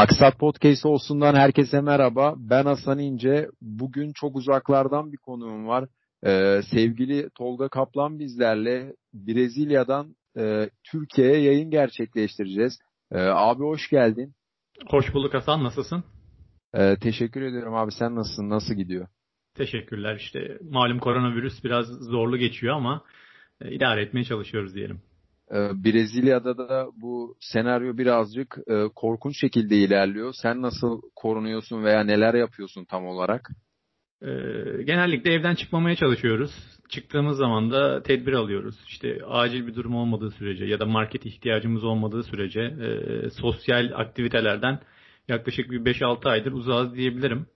Maksat Podcast olsundan herkese merhaba. Ben Hasan İnce. Bugün çok uzaklardan bir konuğum var. Ee, sevgili Tolga Kaplan bizlerle Brezilya'dan e, Türkiye'ye yayın gerçekleştireceğiz. Ee, abi hoş geldin. Hoş bulduk Hasan. Nasılsın? Ee, teşekkür ediyorum abi. Sen nasılsın? Nasıl gidiyor? Teşekkürler. İşte malum koronavirüs biraz zorlu geçiyor ama e, idare etmeye çalışıyoruz diyelim. Ee, Brezilya'da da bu senaryo birazcık e, korkunç şekilde ilerliyor. Sen nasıl korunuyorsun veya neler yapıyorsun tam olarak? Ee, genellikle evden çıkmamaya çalışıyoruz. Çıktığımız zaman da tedbir alıyoruz. İşte acil bir durum olmadığı sürece ya da market ihtiyacımız olmadığı sürece e, sosyal aktivitelerden yaklaşık bir 5-6 aydır uzağız diyebilirim.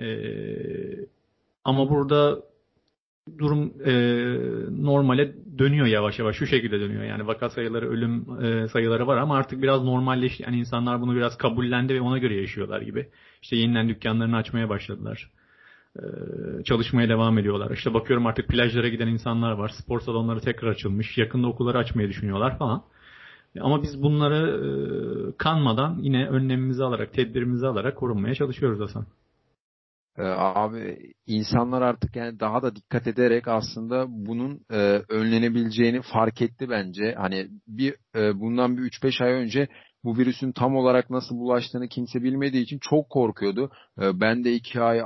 E, ama burada durum e, normale dönüyor yavaş yavaş. Şu şekilde dönüyor. Yani vaka sayıları, ölüm e, sayıları var ama artık biraz normalleşti. Yani insanlar bunu biraz kabullendi ve ona göre yaşıyorlar gibi. İşte yeniden dükkanlarını açmaya başladılar. E, çalışmaya devam ediyorlar. İşte bakıyorum artık plajlara giden insanlar var. Spor salonları tekrar açılmış. Yakında okulları açmayı düşünüyorlar falan. Ama biz bunları e, kanmadan yine önlemimizi alarak, tedbirimizi alarak korunmaya çalışıyoruz Hasan. Ee, abi insanlar artık yani daha da dikkat ederek aslında bunun e, önlenebileceğini fark etti bence. Hani bir e, bundan bir 3-5 ay önce bu virüsün tam olarak nasıl bulaştığını kimse bilmediği için çok korkuyordu. E, ben de 2 ay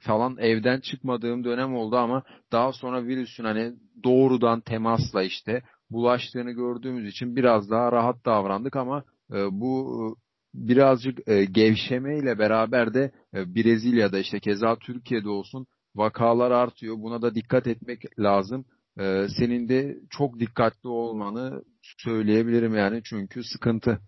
falan evden çıkmadığım dönem oldu ama daha sonra virüsün hani doğrudan temasla işte bulaştığını gördüğümüz için biraz daha rahat davrandık ama e, bu birazcık e, gevşeme beraber de e, Brezilya'da işte keza Türkiye'de olsun vakalar artıyor. Buna da dikkat etmek lazım. E, senin de çok dikkatli olmanı söyleyebilirim yani çünkü sıkıntı.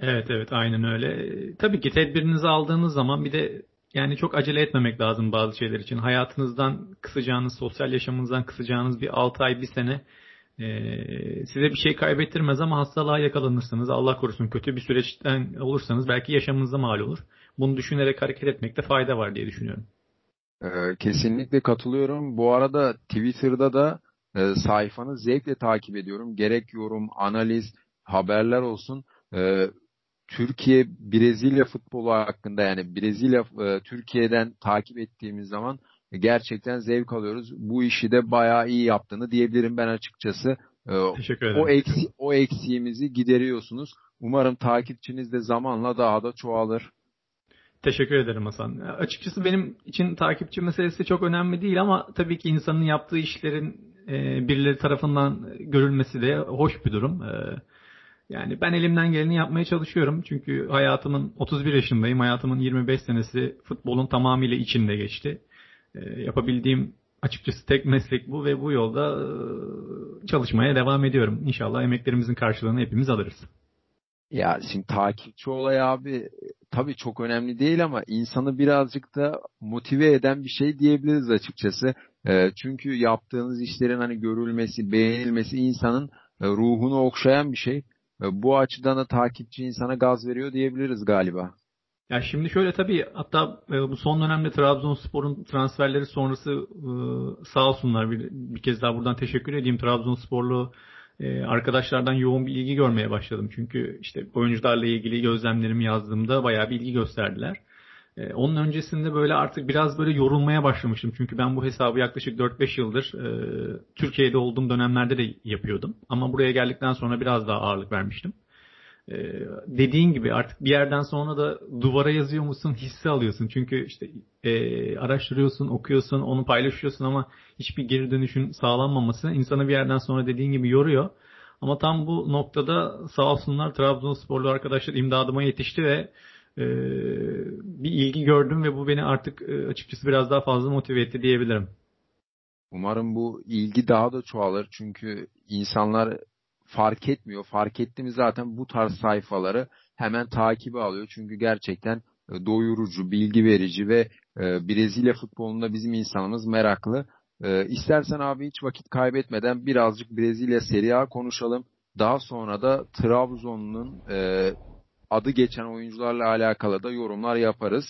Evet evet aynen öyle. Tabii ki tedbirinizi aldığınız zaman bir de yani çok acele etmemek lazım bazı şeyler için. Hayatınızdan kısacağınız, sosyal yaşamınızdan kısacağınız bir 6 ay, bir sene ee, size bir şey kaybettirmez ama hastalığa yakalanırsınız. Allah korusun kötü bir süreçten olursanız belki yaşamınıza mal olur. Bunu düşünerek hareket etmekte fayda var diye düşünüyorum. Ee, kesinlikle katılıyorum. Bu arada Twitter'da da e, sayfanı zevkle takip ediyorum. Gerek yorum, analiz, haberler olsun. E, Türkiye Brezilya futbolu hakkında yani Brezilya e, takip ettiğimiz zaman gerçekten zevk alıyoruz. Bu işi de bayağı iyi yaptığını diyebilirim ben açıkçası. Ee, Teşekkür ederim. O, eksi, o eksiğimizi gideriyorsunuz. Umarım takipçiniz de zamanla daha da çoğalır. Teşekkür ederim Hasan. Açıkçası benim için takipçi meselesi çok önemli değil ama tabii ki insanın yaptığı işlerin e, birileri tarafından görülmesi de hoş bir durum. E, yani ben elimden geleni yapmaya çalışıyorum. Çünkü hayatımın 31 yaşındayım. Hayatımın 25 senesi futbolun tamamıyla içinde geçti. E, yapabildiğim açıkçası tek meslek bu ve bu yolda e, çalışmaya devam ediyorum. İnşallah emeklerimizin karşılığını hepimiz alırız. Ya şimdi takipçi olay abi tabii çok önemli değil ama insanı birazcık da motive eden bir şey diyebiliriz açıkçası. E, çünkü yaptığınız işlerin hani görülmesi, beğenilmesi insanın e, ruhunu okşayan bir şey. E, bu açıdan da takipçi insana gaz veriyor diyebiliriz galiba. Ya şimdi şöyle tabii hatta e, bu son dönemde Trabzonspor'un transferleri sonrası e, sağ olsunlar bir, bir kez daha buradan teşekkür edeyim Trabzonsporlu e, arkadaşlardan yoğun bir ilgi görmeye başladım. Çünkü işte oyuncularla ilgili gözlemlerimi yazdığımda bayağı bir ilgi gösterdiler. Onun öncesinde böyle artık biraz böyle yorulmaya başlamıştım. Çünkü ben bu hesabı yaklaşık 4-5 yıldır Türkiye'de olduğum dönemlerde de yapıyordum. Ama buraya geldikten sonra biraz daha ağırlık vermiştim. Ee, dediğin gibi artık bir yerden sonra da duvara yazıyor musun hissi alıyorsun. Çünkü işte e, araştırıyorsun, okuyorsun, onu paylaşıyorsun ama hiçbir geri dönüşün sağlanmaması insanı bir yerden sonra dediğin gibi yoruyor. Ama tam bu noktada sağ olsunlar Trabzonsporlu arkadaşlar imdadıma yetişti ve e, bir ilgi gördüm ve bu beni artık e, açıkçası biraz daha fazla motive etti diyebilirim. Umarım bu ilgi daha da çoğalır çünkü insanlar fark etmiyor. Fark etti mi zaten bu tarz sayfaları hemen takibi alıyor. Çünkü gerçekten e, doyurucu, bilgi verici ve e, Brezilya futbolunda bizim insanımız meraklı. E, istersen abi hiç vakit kaybetmeden birazcık Brezilya Serie A konuşalım. Daha sonra da Trabzon'un adı geçen oyuncularla alakalı da yorumlar yaparız.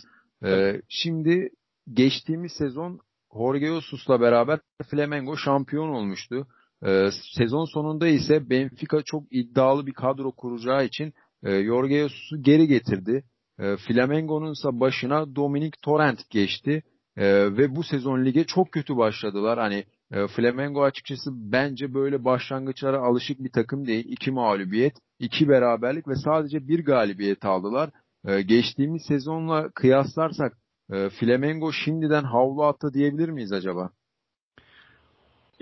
Şimdi geçtiğimiz sezon Jorge Jesus'la beraber Flamengo şampiyon olmuştu. Ee, sezon sonunda ise Benfica çok iddialı bir kadro kuracağı için e, Jorge Jesus'u geri getirdi. E, Flamengo'nun ise başına Dominic Torrent geçti. E, ve bu sezon lige çok kötü başladılar. Hani e, Flamengo açıkçası bence böyle başlangıçlara alışık bir takım değil. İki mağlubiyet, iki beraberlik ve sadece bir galibiyet aldılar. E, geçtiğimiz sezonla kıyaslarsak e, Flamengo şimdiden havlu attı diyebilir miyiz acaba?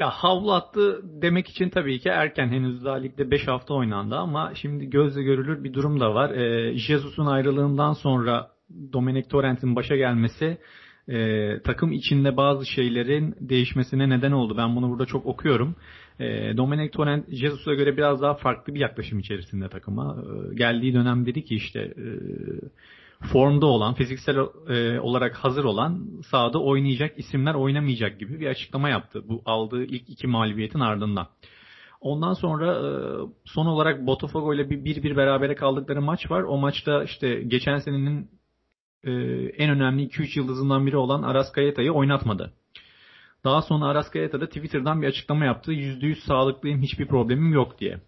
Ya havlu attı demek için tabii ki erken henüz daha ligde 5 hafta oynandı ama şimdi gözle görülür bir durum da var. E, Jesus'un ayrılığından sonra Dominic Torrent'in başa gelmesi e, takım içinde bazı şeylerin değişmesine neden oldu. Ben bunu burada çok okuyorum. E, Dominic Torrent Jesus'a göre biraz daha farklı bir yaklaşım içerisinde takıma. E, geldiği dönem dedi ki işte e, formda olan, fiziksel e, olarak hazır olan sahada oynayacak isimler oynamayacak gibi bir açıklama yaptı. Bu aldığı ilk iki mağlubiyetin ardından. Ondan sonra e, son olarak Botafogo ile bir, bir bir berabere kaldıkları maç var. O maçta işte geçen senenin e, en önemli 2-3 yıldızından biri olan Araskayeta'yı oynatmadı. Daha sonra Araskayeta da Twitter'dan bir açıklama yaptı. %100 sağlıklıyım, hiçbir problemim yok diye.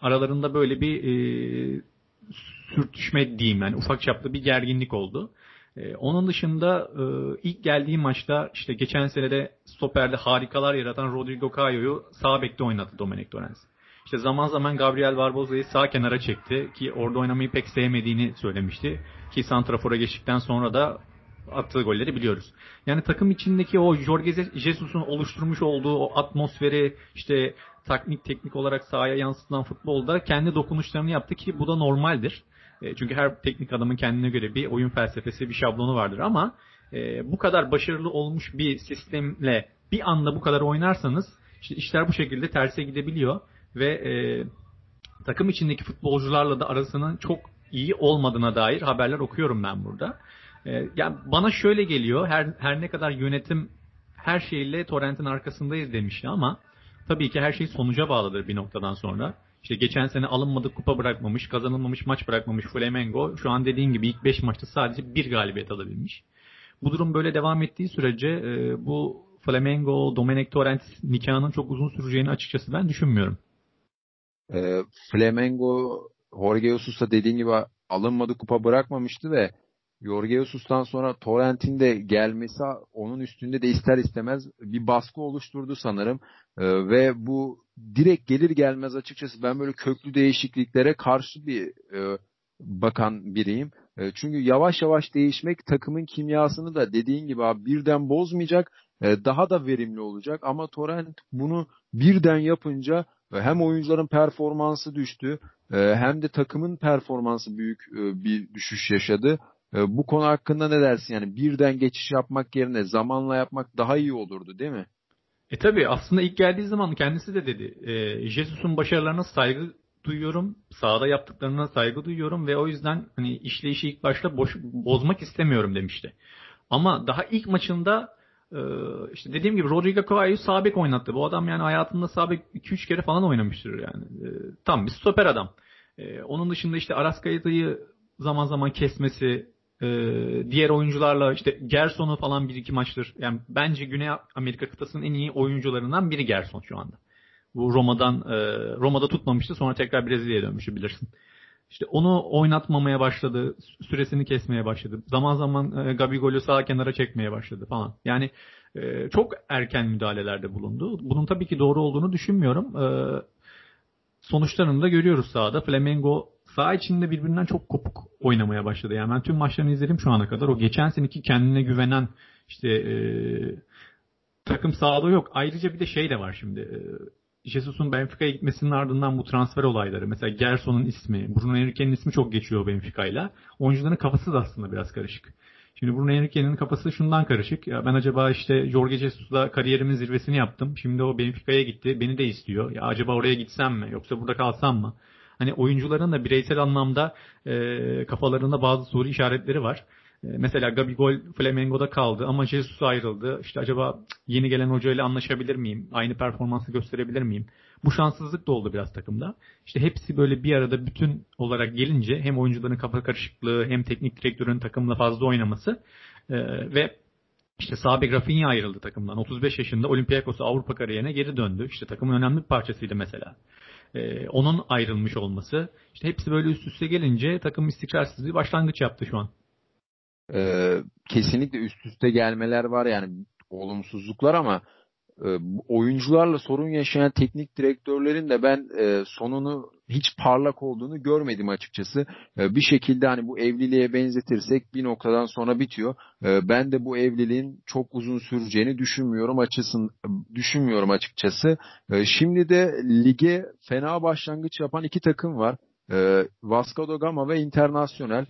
Aralarında böyle bir e, sürtüşme diyeyim yani ufak çaplı bir gerginlik oldu. Ee, onun dışında e, ilk geldiği maçta işte geçen senede stoperde harikalar yaratan Rodrigo Cayo'yu sağ bekte oynattı Dominic Torrens. İşte zaman zaman Gabriel Barbosa'yı sağ kenara çekti ki orada oynamayı pek sevmediğini söylemişti. Ki Santrafor'a geçtikten sonra da attığı golleri biliyoruz. Yani takım içindeki o Jorge Jesus'un oluşturmuş olduğu o atmosferi işte taknik teknik olarak sahaya yansıtılan futbolda kendi dokunuşlarını yaptı ki bu da normaldir. E, çünkü her teknik adamın kendine göre bir oyun felsefesi, bir şablonu vardır ama e, bu kadar başarılı olmuş bir sistemle bir anda bu kadar oynarsanız işte işler bu şekilde terse gidebiliyor ve e, takım içindeki futbolcularla da arasının çok iyi olmadığına dair haberler okuyorum ben burada. E, yani bana şöyle geliyor her her ne kadar yönetim her şeyle Torrent'in arkasındayız demişti ama tabii ki her şey sonuca bağlıdır bir noktadan sonra. İşte geçen sene alınmadık kupa bırakmamış, kazanılmamış maç bırakmamış Flamengo şu an dediğim gibi ilk 5 maçta sadece bir galibiyet alabilmiş. Bu durum böyle devam ettiği sürece e, bu Flamengo, Domenic Torrent nikahının çok uzun süreceğini açıkçası ben düşünmüyorum. E, Flamengo Jorge Jesus'a dediğin gibi alınmadı kupa bırakmamıştı ve Jorge Jesus'tan sonra Torrent'in de gelmesi onun üstünde de ister istemez bir baskı oluşturdu sanırım. Ee, ve bu direkt gelir gelmez açıkçası ben böyle köklü değişikliklere karşı bir e, bakan biriyim. E, çünkü yavaş yavaş değişmek takımın kimyasını da dediğin gibi abi birden bozmayacak, e, daha da verimli olacak. Ama Torrent bunu birden yapınca hem oyuncuların performansı düştü, e, hem de takımın performansı büyük e, bir düşüş yaşadı. E, bu konu hakkında ne dersin? Yani birden geçiş yapmak yerine zamanla yapmak daha iyi olurdu değil mi? E tabi aslında ilk geldiği zaman kendisi de dedi. E, Jesus'un başarılarına saygı duyuyorum. Sahada yaptıklarına saygı duyuyorum ve o yüzden hani işleyişi ilk başta boş, bozmak istemiyorum demişti. Ama daha ilk maçında e, işte dediğim gibi Rodrigo Cavallo'yu sağ oynattı. Bu adam yani hayatında sağ bek 2-3 kere falan oynamıştır yani. E, tam bir stoper adam. E, onun dışında işte Araskaya'yı zaman zaman kesmesi, diğer oyuncularla işte Gerson'u falan bir iki maçtır. Yani bence Güney Amerika kıtasının en iyi oyuncularından biri Gerson şu anda. Bu Roma'dan e, Roma'da tutmamıştı sonra tekrar Brezilya'ya dönmüştü bilirsin. İşte onu oynatmamaya başladı. Süresini kesmeye başladı. Zaman zaman e, Gabigol'ü sağ kenara çekmeye başladı falan. Yani e, çok erken müdahalelerde bulundu. Bunun tabii ki doğru olduğunu düşünmüyorum. Sonuçlarını da görüyoruz sahada. Flamengo sağ içinde birbirinden çok kopuk oynamaya başladı. Yani ben tüm maçlarını izledim şu ana kadar. O geçen seneki kendine güvenen işte e, takım sağlığı yok. Ayrıca bir de şey de var şimdi. E, Jesus'un Benfica'ya gitmesinin ardından bu transfer olayları. Mesela Gerson'un ismi, Bruno Henrique'nin ismi çok geçiyor Benfica'yla. Oyuncuların kafası da aslında biraz karışık. Şimdi Bruno Henrique'nin kafası şundan karışık. Ya ben acaba işte Jorge Jesus'la kariyerimin zirvesini yaptım. Şimdi o Benfica'ya gitti. Beni de istiyor. Ya acaba oraya gitsem mi? Yoksa burada kalsam mı? Hani oyuncuların da bireysel anlamda e, kafalarında bazı soru işaretleri var. E, mesela Gabigol Flamengo'da kaldı ama Jesus ayrıldı. İşte acaba yeni gelen hocayla anlaşabilir miyim? Aynı performansı gösterebilir miyim? Bu şanssızlık da oldu biraz takımda. İşte hepsi böyle bir arada bütün olarak gelince hem oyuncuların kafa karışıklığı hem teknik direktörün takımla fazla oynaması e, ve işte Sabi Rafinha ayrıldı takımdan. 35 yaşında Olympiakos'a Avrupa kariyerine geri döndü. İşte takımın önemli bir parçasıydı mesela e, onun ayrılmış olması. İşte hepsi böyle üst üste gelince takım istikrarsız bir başlangıç yaptı şu an. e, kesinlikle üst üste gelmeler var yani olumsuzluklar ama e, oyuncularla sorun yaşayan teknik direktörlerin de ben e, sonunu hiç parlak olduğunu görmedim açıkçası. E, bir şekilde hani bu evliliğe benzetirsek bir noktadan sonra bitiyor. E, ben de bu evliliğin çok uzun süreceğini düşünmüyorum açısın düşünmüyorum açıkçası. Şimdi de lige fena başlangıç yapan iki takım var. Vasco da Gama ve Internacional.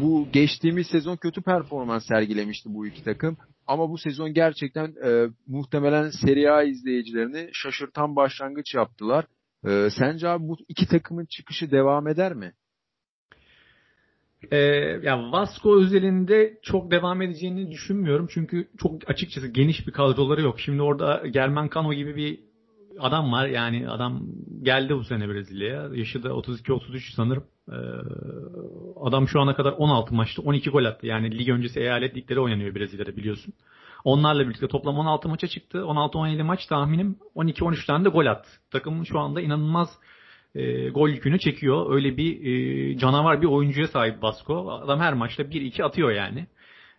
Bu geçtiğimiz sezon kötü performans sergilemişti bu iki takım. Ama bu sezon gerçekten e, muhtemelen Serie A izleyicilerini şaşırtan başlangıç yaptılar. E, sence abi bu iki takımın çıkışı devam eder mi? Ee, ya Vasco özelinde çok devam edeceğini düşünmüyorum. Çünkü çok açıkçası geniş bir kadroları yok. Şimdi orada German Cano gibi bir adam var. Yani adam geldi bu sene Brezilya'ya. Yaşı da 32-33 sanırım. Ee, adam şu ana kadar 16 maçta 12 gol attı. Yani lig öncesi eyalet ligleri oynanıyor Brezilya'da biliyorsun. Onlarla birlikte toplam 16 maça çıktı. 16-17 maç tahminim 12-13 tane de gol attı. Takım şu anda inanılmaz e, gol yükünü çekiyor. Öyle bir e, canavar bir oyuncuya sahip Vasco. Adam her maçta 1-2 atıyor yani.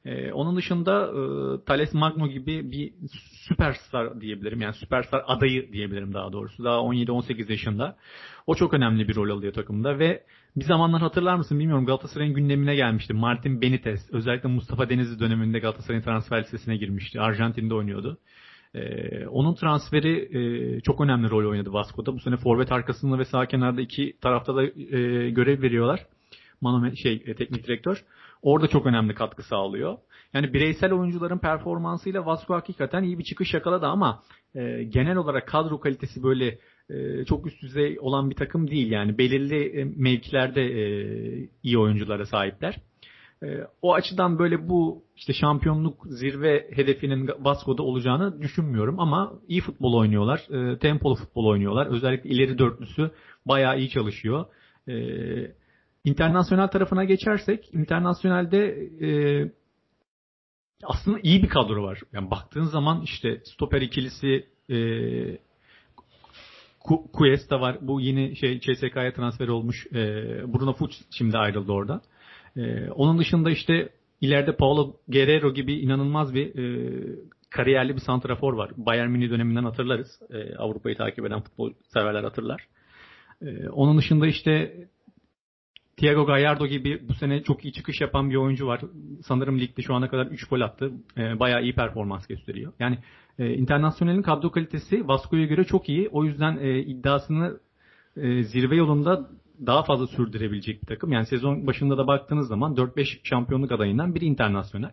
Ee, onun dışında e, Thales Magno gibi bir süperstar diyebilirim. Yani süperstar adayı diyebilirim daha doğrusu. Daha 17-18 yaşında. O çok önemli bir rol alıyor takımda ve bir zamanlar hatırlar mısın bilmiyorum Galatasaray'ın gündemine gelmişti. Martin Benitez özellikle Mustafa Denizli döneminde Galatasaray'ın transfer listesine girmişti. Arjantin'de oynuyordu. Ee, onun transferi e, çok önemli rol oynadı Vasco'da. Bu sene forvet arkasında ve sağ kenarda iki tarafta da e, görev veriyorlar. Mano şey e, teknik direktör. Orada çok önemli katkı sağlıyor. Yani bireysel oyuncuların performansıyla Vasco hakikaten iyi bir çıkış yakaladı ama e, genel olarak kadro kalitesi böyle çok üst düzey olan bir takım değil. Yani belirli e, mevkilerde e, iyi oyunculara sahipler. E, o açıdan böyle bu işte şampiyonluk zirve hedefinin Vasco'da olacağını düşünmüyorum ama iyi futbol oynuyorlar. E, tempolu futbol oynuyorlar. Özellikle ileri dörtlüsü bayağı iyi çalışıyor. E, İnternasyonel tarafına geçersek, internasyonelde aslında iyi bir kadro var. Yani baktığın zaman işte stoper ikilisi Cuesta var. Bu yeni şey CSK'ya transfer olmuş. E, Bruno Fuchs şimdi ayrıldı oradan. E, onun dışında işte ileride Paulo Guerrero gibi inanılmaz bir e, kariyerli bir santrafor var. Bayern Münih döneminden hatırlarız. E, Avrupa'yı takip eden futbol severler hatırlar. E, onun dışında işte Thiago Gallardo gibi bu sene çok iyi çıkış yapan bir oyuncu var. Sanırım ligde şu ana kadar 3 gol attı. E, bayağı iyi performans gösteriyor. Yani e, internasyonelin kadro kalitesi Vasco'ya göre çok iyi. O yüzden e, iddiasını e, zirve yolunda daha fazla sürdürebilecek bir takım. Yani sezon başında da baktığınız zaman 4-5 şampiyonluk adayından biri internasyonel.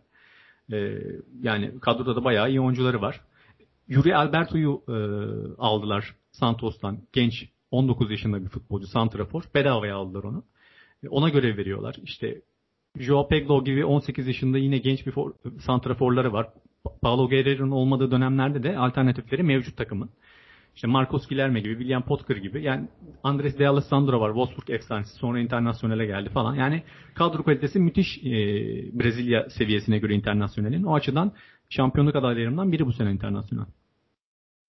E, yani kadroda da bayağı iyi oyuncuları var. Yuri Alberto'yu e, aldılar Santos'tan. Genç 19 yaşında bir futbolcu, santrafor. Bedavaya aldılar onu. Ona göre veriyorlar. İşte Joao Peglo gibi 18 yaşında yine genç bir for, santraforları var. Paulo Guerrero'nun olmadığı dönemlerde de alternatifleri mevcut takımın. İşte Marcos Guilherme gibi, William Potker gibi. Yani Andres de Alessandro var. Wolfsburg efsanesi. Sonra internasyonele geldi falan. Yani kadro kalitesi müthiş e, Brezilya seviyesine göre internasyonelin. O açıdan şampiyonluk adaylarından biri bu sene internasyonel.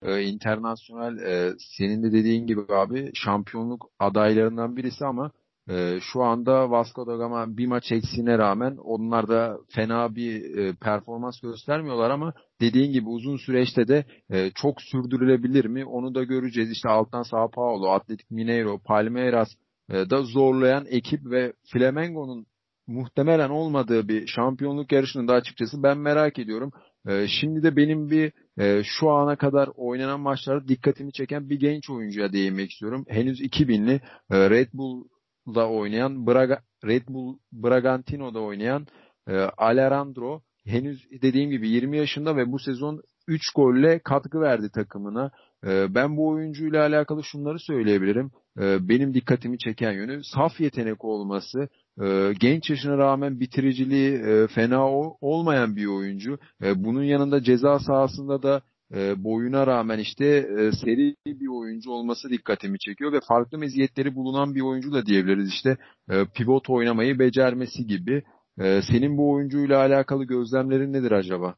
Ee, internasyonel e, senin de dediğin gibi abi şampiyonluk adaylarından birisi ama e, şu anda Vasco da Gama bir maç eksiğine rağmen onlar da fena bir e, performans göstermiyorlar ama dediğin gibi uzun süreçte de e, çok sürdürülebilir mi onu da göreceğiz. İşte alttan Sao Paulo, Atletik Mineiro, Palmeiras e, da zorlayan ekip ve Flamengo'nun muhtemelen olmadığı bir şampiyonluk yarışını da açıkçası ben merak ediyorum. E, şimdi de benim bir e, şu ana kadar oynanan maçlarda dikkatimi çeken bir genç oyuncuya değinmek istiyorum. Henüz 2000'li e, Red Bull da oynayan Braga, Red Bull Bragantino'da oynayan e, Alejandro henüz dediğim gibi 20 yaşında ve bu sezon 3 golle katkı verdi takımına. E, ben bu oyuncuyla alakalı şunları söyleyebilirim. E, benim dikkatimi çeken yönü saf yetenek olması, e, genç yaşına rağmen bitiriciliği e, fena o, olmayan bir oyuncu. E, bunun yanında ceza sahasında da e, boyuna rağmen işte e, seri bir oyuncu olması dikkatimi çekiyor ve farklı meziyetleri bulunan bir oyuncu da diyebiliriz işte e, pivot oynamayı becermesi gibi. E, senin bu oyuncuyla alakalı gözlemlerin nedir acaba?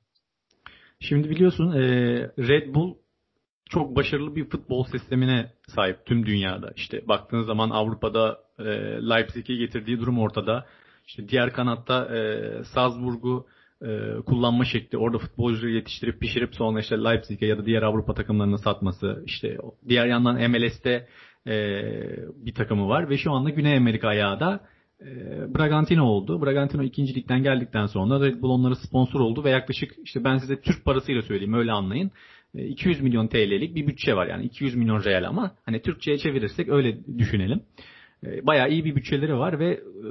Şimdi biliyorsun Red Bull çok başarılı bir futbol sistemine sahip tüm dünyada. İşte baktığınız zaman Avrupa'da Leipzig'i getirdiği durum ortada. İşte diğer kanatta e, Salzburg'u e, kullanma şekli, orada futbolcuları yetiştirip pişirip sonra işte Leipzig'e ya da diğer Avrupa takımlarına satması, işte diğer yandan MLS'te e, bir takımı var ve şu anda Güney Amerika ayağı da e, Bragantino oldu. Bragantino ikincilikten geldikten sonra Red Bull onlara sponsor oldu ve yaklaşık işte ben size Türk parasıyla söyleyeyim öyle anlayın. 200 e, milyon TL'lik bir bütçe var yani 200 milyon real ama hani Türkçe'ye çevirirsek öyle düşünelim. E, bayağı iyi bir bütçeleri var ve e,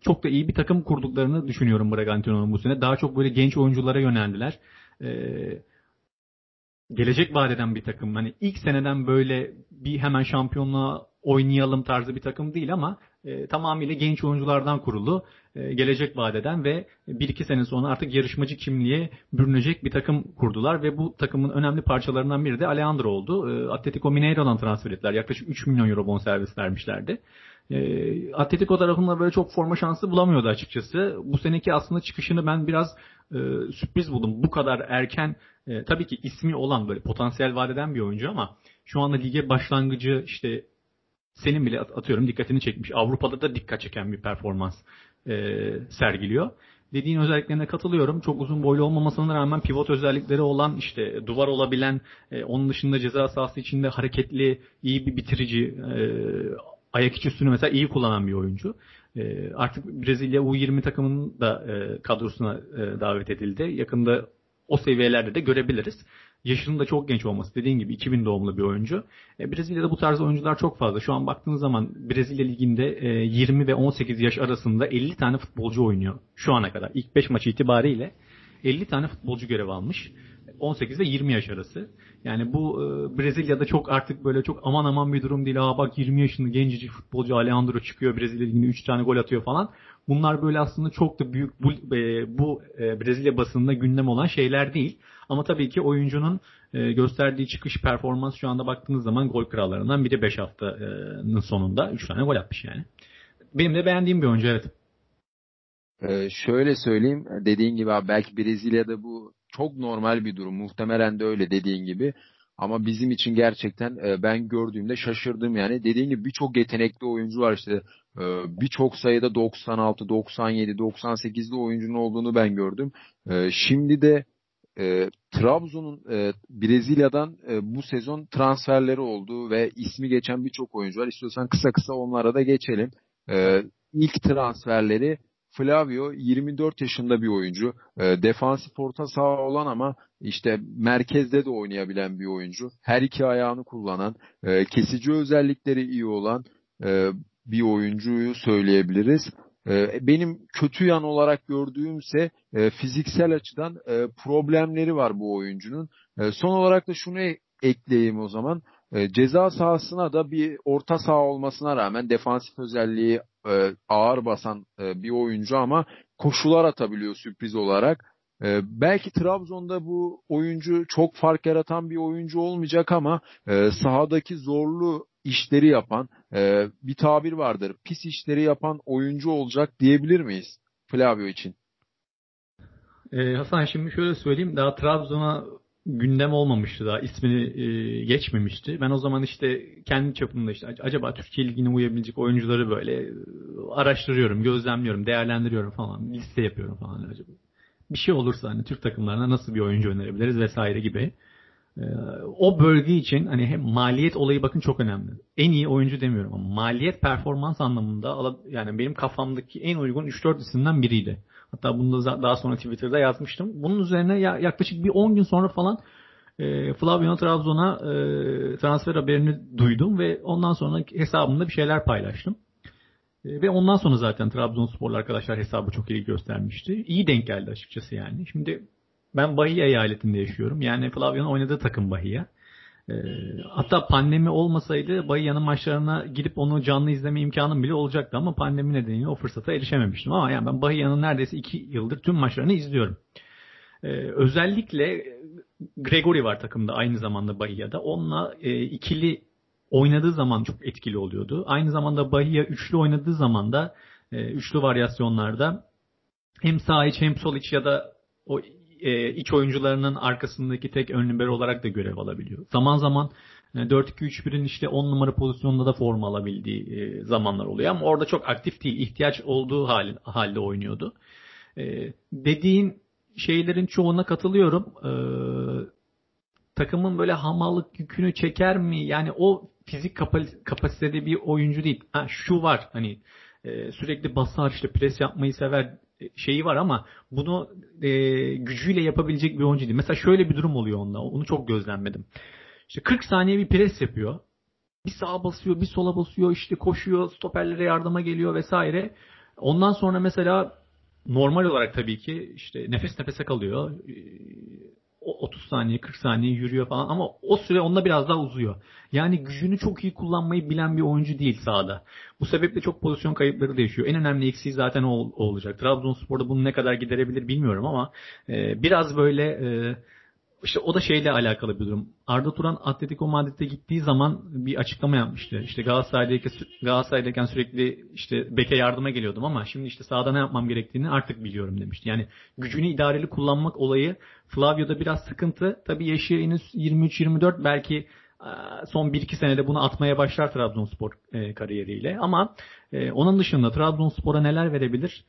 çok da iyi bir takım kurduklarını düşünüyorum Bragantino'nun bu sene. Daha çok böyle genç oyunculara yöneldiler. E, gelecek vadeden bir takım. Hani ilk seneden böyle bir hemen şampiyonluğa oynayalım tarzı bir takım değil ama tamamıyla genç oyunculardan kurulu, gelecek vadeden ve bir iki sene sonra artık yarışmacı kimliğe bürünecek bir takım kurdular ve bu takımın önemli parçalarından biri de Alejandro oldu. E, Atletico Mineiro'dan transfer ettiler. Yaklaşık 3 milyon euro bonservis vermişlerdi. E, Atletico tarafında böyle çok forma şansı bulamıyordu açıkçası. Bu seneki aslında çıkışını ben biraz e, sürpriz buldum. Bu kadar erken e, tabii ki ismi olan böyle potansiyel vadeden bir oyuncu ama şu anda lige başlangıcı işte senin bile atıyorum dikkatini çekmiş. Avrupa'da da dikkat çeken bir performans e, sergiliyor. Dediğin özelliklerine katılıyorum. Çok uzun boylu olmamasına rağmen pivot özellikleri olan işte duvar olabilen, e, onun dışında ceza sahası içinde hareketli, iyi bir bitirici, e, ayak içi üstünü mesela iyi kullanan bir oyuncu. E, artık Brezilya U20 takımının da e, kadrosuna e, davet edildi. Yakında o seviyelerde de görebiliriz. Yaşının da çok genç olması dediğin gibi 2000 doğumlu bir oyuncu. E, Brezilya'da bu tarz oyuncular çok fazla. Şu an baktığınız zaman Brezilya liginde e, 20 ve 18 yaş arasında 50 tane futbolcu oynuyor şu ana kadar. İlk 5 maçı itibariyle 50 tane futbolcu görev almış. 18 ile 20 yaş arası. Yani bu e, Brezilya'da çok artık böyle çok aman aman bir durum değil. Aa bak 20 yaşında gencecik futbolcu Alejandro çıkıyor Brezilya liginde 3 tane gol atıyor falan. Bunlar böyle aslında çok da büyük bu, e, bu e, Brezilya basınında gündem olan şeyler değil. Ama tabii ki oyuncunun e, gösterdiği çıkış performans şu anda baktığınız zaman gol krallarından biri 5 haftanın sonunda 3 tane gol atmış yani. Benim de beğendiğim bir oyuncu evet. Ee, şöyle söyleyeyim dediğin gibi abi belki Brezilya'da bu çok normal bir durum. Muhtemelen de öyle dediğin gibi. Ama bizim için gerçekten e, ben gördüğümde şaşırdım yani. Dediğim gibi birçok yetenekli oyuncu var işte. E, birçok sayıda 96, 97, 98'li oyuncunun olduğunu ben gördüm. E, şimdi de e, Trabzon'un e, Brezilya'dan e, bu sezon transferleri oldu ve ismi geçen birçok oyuncu var. İstiyorsan kısa kısa onlara da geçelim. E, ilk transferleri Flavio 24 yaşında bir oyuncu. E, defansif orta saha olan ama işte merkezde de oynayabilen bir oyuncu. Her iki ayağını kullanan, e, kesici özellikleri iyi olan e, bir oyuncuyu söyleyebiliriz. E, benim kötü yan olarak gördüğümse e, fiziksel açıdan e, problemleri var bu oyuncunun. E, son olarak da şunu ekleyeyim o zaman. E, ceza sahasına da bir orta saha olmasına rağmen defansif özelliği e, ağır basan e, bir oyuncu ama koşular atabiliyor sürpriz olarak. E, belki Trabzon'da bu oyuncu çok fark yaratan bir oyuncu olmayacak ama e, sahadaki zorlu işleri yapan e, bir tabir vardır. Pis işleri yapan oyuncu olacak diyebilir miyiz Flavio için? Ee, Hasan şimdi şöyle söyleyeyim. Daha Trabzon'a gündem olmamıştı daha ismini e, geçmemişti. Ben o zaman işte kendi çapımda işte acaba Türkiye Ligi'ne uyabilecek oyuncuları böyle e, araştırıyorum, gözlemliyorum, değerlendiriyorum falan. Liste yapıyorum falan acaba. Bir şey olursa hani Türk takımlarına nasıl bir oyuncu önerebiliriz vesaire gibi. E, o bölge için hani hem maliyet olayı bakın çok önemli. En iyi oyuncu demiyorum ama maliyet performans anlamında yani benim kafamdaki en uygun 3-4 isimden biriydi. Hatta bunu da daha sonra Twitter'da yazmıştım. Bunun üzerine yaklaşık bir 10 gün sonra falan e, Flavio Trabzon'a e, transfer haberini duydum ve ondan sonra hesabımda bir şeyler paylaştım. E, ve ondan sonra zaten Trabzonsporlu arkadaşlar hesabı çok iyi göstermişti. İyi denk geldi açıkçası yani. Şimdi ben Bahia eyaletinde yaşıyorum. Yani Flavio'nun oynadığı takım Bahia. E, hatta pandemi olmasaydı Bahia'nın maçlarına gidip onu canlı izleme imkanım bile olacaktı ama pandemi nedeniyle o fırsata erişememiştim. Ama yani ben Bahia'nın neredeyse iki yıldır tüm maçlarını izliyorum. E, özellikle Gregory var takımda aynı zamanda Bahia'da. Onunla e, ikili oynadığı zaman çok etkili oluyordu. Aynı zamanda Bahia üçlü oynadığı zaman da e, üçlü varyasyonlarda hem sağ iç hem sol iç ya da o e, iç oyuncularının arkasındaki tek ön libero olarak da görev alabiliyor. Zaman zaman Yani 4-2-3-1'in işte 10 numara pozisyonunda da forma alabildiği e, zamanlar oluyor ama orada çok aktif değil. ihtiyaç olduğu hal, halde oynuyordu. E, dediğin şeylerin çoğuna katılıyorum. E, takımın böyle hamallık yükünü çeker mi? Yani o fizik kapasitede bir oyuncu değil. Ha, şu var hani e, sürekli basar işte pres yapmayı sever e, şeyi var ama bunu e, gücüyle yapabilecek bir oyuncu değil. Mesela şöyle bir durum oluyor onda. Onu çok gözlemledim. İşte 40 saniye bir pres yapıyor. Bir sağa basıyor, bir sola basıyor, işte koşuyor, stoperlere yardıma geliyor vesaire. Ondan sonra mesela normal olarak tabii ki işte nefes nefese kalıyor. 30 saniye 40 saniye yürüyor falan ama o süre onda biraz daha uzuyor. Yani gücünü çok iyi kullanmayı bilen bir oyuncu değil sahada. Bu sebeple çok pozisyon kayıpları da yaşıyor. En önemli eksiği zaten o olacak. Trabzonspor'da bunu ne kadar giderebilir bilmiyorum ama e, biraz böyle e, işte o da şeyle alakalı bir durum. Arda Turan Atletico Madrid'e gittiği zaman bir açıklama yapmıştı. İşte Galatasaray'dayken, Galatasaray'dayken sürekli işte beke yardıma geliyordum ama şimdi işte sahada ne yapmam gerektiğini artık biliyorum demişti. Yani gücünü idareli kullanmak olayı Flavio'da biraz sıkıntı. Tabii yaşı henüz 23-24 belki son 1-2 senede bunu atmaya başlar Trabzonspor kariyeriyle. Ama onun dışında Trabzonspor'a neler verebilir?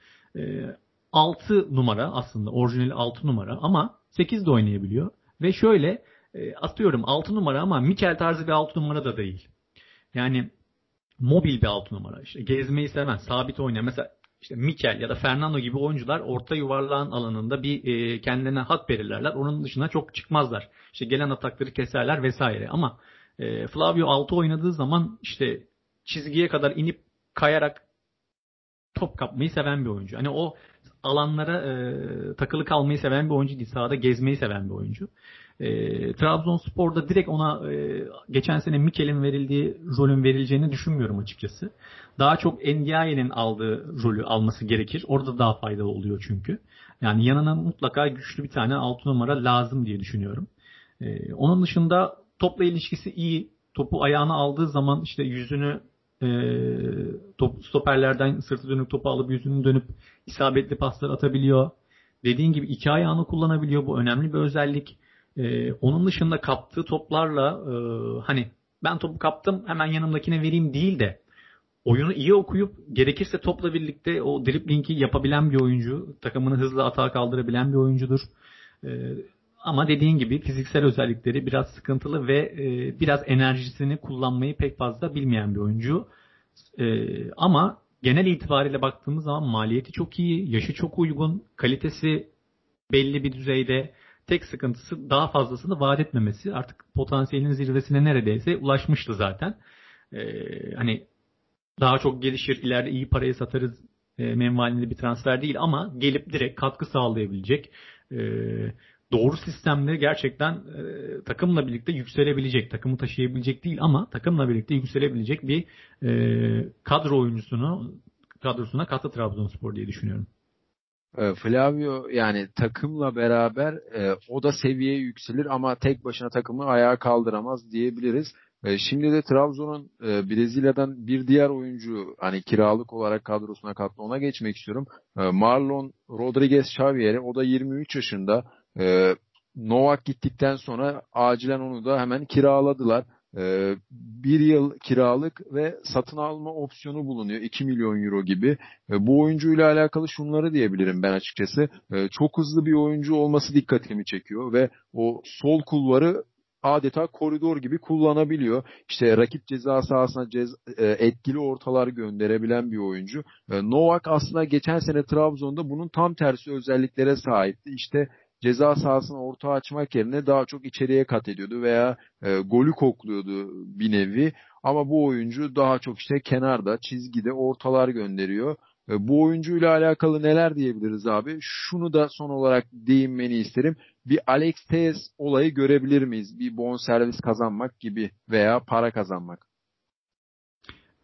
6 numara aslında orijinali 6 numara ama 8 de oynayabiliyor. Ve şöyle e, atıyorum 6 numara ama Mikel tarzı bir 6 numara da değil. Yani mobil bir 6 numara. İşte gezmeyi seven, sabit oynayan. Mesela işte Mikel ya da Fernando gibi oyuncular orta yuvarlağın alanında bir e, kendilerine hat belirlerler. Onun dışına çok çıkmazlar. İşte gelen atakları keserler vesaire. Ama e, Flavio 6 oynadığı zaman işte çizgiye kadar inip kayarak top kapmayı seven bir oyuncu. Hani o alanlara e, takılı kalmayı seven bir oyuncu değil. Sahada gezmeyi seven bir oyuncu. E, Trabzonspor'da direkt ona e, geçen sene Mikel'in verildiği rolün verileceğini düşünmüyorum açıkçası. Daha çok Ndiaye'nin aldığı rolü alması gerekir. Orada daha faydalı oluyor çünkü. Yani yanına mutlaka güçlü bir tane 6 numara lazım diye düşünüyorum. E, onun dışında topla ilişkisi iyi. Topu ayağına aldığı zaman işte yüzünü e, top, stoperlerden sırtı dönük topu alıp yüzünü dönüp isabetli paslar atabiliyor. Dediğin gibi iki ayağını kullanabiliyor. Bu önemli bir özellik. E, onun dışında kaptığı toplarla e, hani ben topu kaptım hemen yanımdakine vereyim değil de oyunu iyi okuyup gerekirse topla birlikte o driblingi yapabilen bir oyuncu. Takımını hızlı atağa kaldırabilen bir oyuncudur. E, ama dediğin gibi fiziksel özellikleri biraz sıkıntılı ve e, biraz enerjisini kullanmayı pek fazla bilmeyen bir oyuncu. E, ama genel itibariyle baktığımız zaman maliyeti çok iyi, yaşı çok uygun, kalitesi belli bir düzeyde. Tek sıkıntısı daha fazlasını vaat etmemesi. Artık potansiyelin zirvesine neredeyse ulaşmıştı zaten. Ee, hani daha çok gelişir, ileride iyi paraya satarız e, menvalinde bir transfer değil ama gelip direkt katkı sağlayabilecek, e, doğru sistemde gerçekten e, takımla birlikte yükselebilecek, takımı taşıyabilecek değil ama takımla birlikte yükselebilecek bir e, kadro oyuncusunu kadrosuna kattı Trabzonspor diye düşünüyorum. E, Flavio yani takımla beraber e, o da seviyeye yükselir ama tek başına takımı ayağa kaldıramaz diyebiliriz. E, şimdi de Trabzon'un e, Brezilya'dan bir diğer oyuncu hani kiralık olarak kadrosuna kattı ona geçmek istiyorum. E, Marlon Rodriguez Xavier'i o da 23 yaşında e, Novak gittikten sonra acilen onu da hemen kiraladılar. E, bir yıl kiralık ve satın alma opsiyonu bulunuyor. 2 milyon euro gibi. E, bu oyuncuyla alakalı şunları diyebilirim ben açıkçası. E, çok hızlı bir oyuncu olması dikkatimi çekiyor ve o sol kulvarı adeta koridor gibi kullanabiliyor. İşte rakip ceza sahasına cez, e, etkili ortalar gönderebilen bir oyuncu. Novak aslında geçen sene Trabzon'da bunun tam tersi özelliklere sahipti. İşte ceza sahasını orta açmak yerine daha çok içeriye kat ediyordu veya e, golü kokluyordu bir nevi. Ama bu oyuncu daha çok işte kenarda, çizgide ortalar gönderiyor. E, bu oyuncuyla alakalı neler diyebiliriz abi? Şunu da son olarak değinmeni isterim. Bir Alex Tejes olayı görebilir miyiz? Bir bon servis kazanmak gibi veya para kazanmak.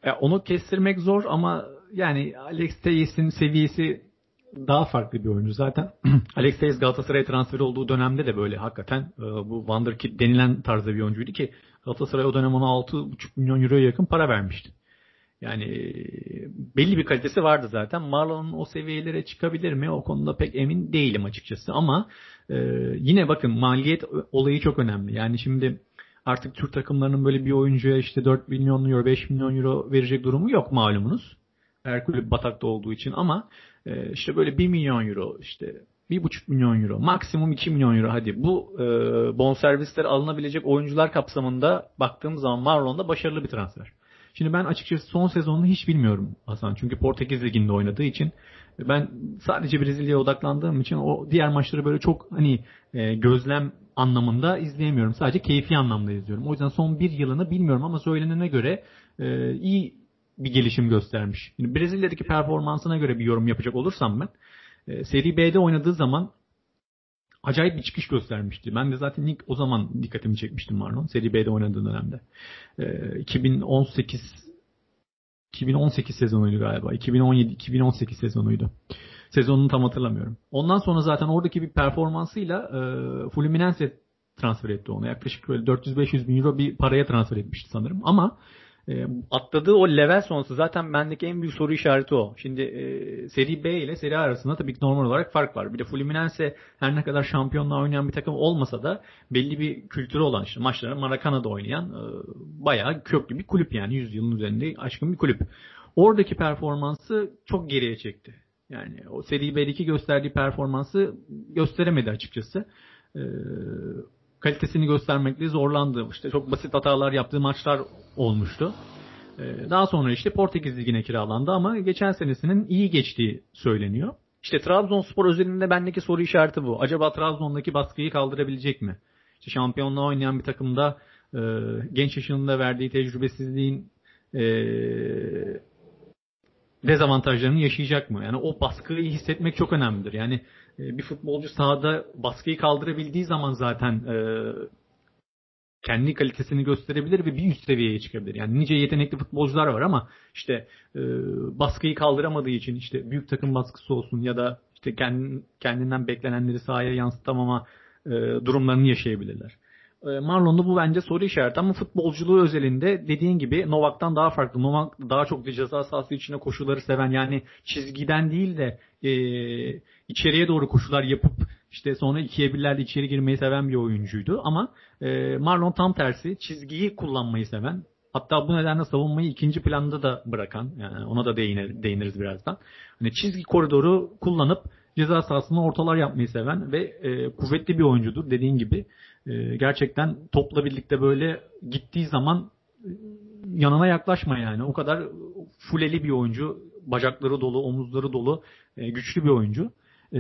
E, onu kestirmek zor ama yani Alex Tejes'in seviyesi daha farklı bir oyuncu. Zaten Alex Tejes Galatasaray transferi olduğu dönemde de böyle hakikaten e, bu Wonderkid denilen tarzda bir oyuncuydu ki Galatasaray o dönem ona 6,5 milyon euroya yakın para vermişti. Yani e, belli bir kalitesi vardı zaten. Marlon'un o seviyelere çıkabilir mi? O konuda pek emin değilim açıkçası. Ama e, yine bakın maliyet olayı çok önemli. Yani şimdi artık Türk takımlarının böyle bir oyuncuya işte 4 milyon euro, 5 milyon euro verecek durumu yok malumunuz. Her kulüp batakta olduğu için ama e, işte böyle 1 milyon euro işte 1,5 milyon euro maksimum 2 milyon euro hadi bu e, bonservisler alınabilecek oyuncular kapsamında baktığım zaman Marlon'da başarılı bir transfer. Şimdi ben açıkçası son sezonunu hiç bilmiyorum Hasan. Çünkü Portekiz Ligi'nde oynadığı için ben sadece Brezilya'ya odaklandığım için o diğer maçları böyle çok hani e, gözlem anlamında izleyemiyorum. Sadece keyfi anlamda izliyorum. O yüzden son bir yılını bilmiyorum ama söylenene göre e, iyi bir gelişim göstermiş. Şimdi Brezilya'daki performansına göre bir yorum yapacak olursam ben e, Seri B'de oynadığı zaman acayip bir çıkış göstermişti. Ben de zaten ilk o zaman dikkatimi çekmiştim Marlon. Seri B'de oynadığı dönemde. E, 2018 2018 sezonuydu galiba. 2017-2018 sezonuydu. Sezonunu tam hatırlamıyorum. Ondan sonra zaten oradaki bir performansıyla e, Fluminense transfer etti onu. Yaklaşık böyle 400-500 bin euro bir paraya transfer etmişti sanırım. Ama e, atladığı o level sonrası zaten bendeki en büyük soru işareti o. Şimdi e, seri B ile seri A arasında tabii ki normal olarak fark var. Bir de Fluminense her ne kadar şampiyonluğa oynayan bir takım olmasa da belli bir kültürü olan işte maçları Maracana'da oynayan e, bayağı köklü bir kulüp yani 100 yılın üzerinde aşkın bir kulüp. Oradaki performansı çok geriye çekti. Yani o seri B'deki gösterdiği performansı gösteremedi açıkçası. Ee, kalitesini göstermekte zorlandı. İşte çok basit hatalar yaptığı maçlar olmuştu. Ee, daha sonra işte Portekiz Ligi'ne kiralandı ama geçen senesinin iyi geçtiği söyleniyor. İşte Trabzonspor özelinde bendeki soru işareti bu. Acaba Trabzon'daki baskıyı kaldırabilecek mi? İşte şampiyonluğa oynayan bir takımda e, genç yaşında verdiği tecrübesizliğin e, dezavantajlarını yaşayacak mı? Yani o baskıyı hissetmek çok önemlidir. Yani bir futbolcu sahada baskıyı kaldırabildiği zaman zaten e, kendi kalitesini gösterebilir ve bir üst seviyeye çıkabilir. Yani nice yetenekli futbolcular var ama işte e, baskıyı kaldıramadığı için işte büyük takım baskısı olsun ya da işte kendinden beklenenleri sahaya yansıtamama durumlarını yaşayabilirler. E, Marlon'da bu bence soru işareti ama futbolculuğu özelinde dediğin gibi Novak'tan daha farklı. Novak daha çok ceza sahası içine koşuları seven yani çizgiden değil de e, içeriye doğru koşular yapıp işte sonra ikiye birlerde içeri girmeyi seven bir oyuncuydu ama e, Marlon tam tersi çizgiyi kullanmayı seven hatta bu nedenle savunmayı ikinci planda da bırakan yani ona da değinir, değiniriz birazdan. Hani çizgi koridoru kullanıp ceza sahasında ortalar yapmayı seven ve e, kuvvetli bir oyuncudur dediğin gibi. E, gerçekten topla birlikte böyle gittiği zaman yanına yaklaşma yani. O kadar fuleli bir oyuncu. Bacakları dolu, omuzları dolu, e, güçlü bir oyuncu. E,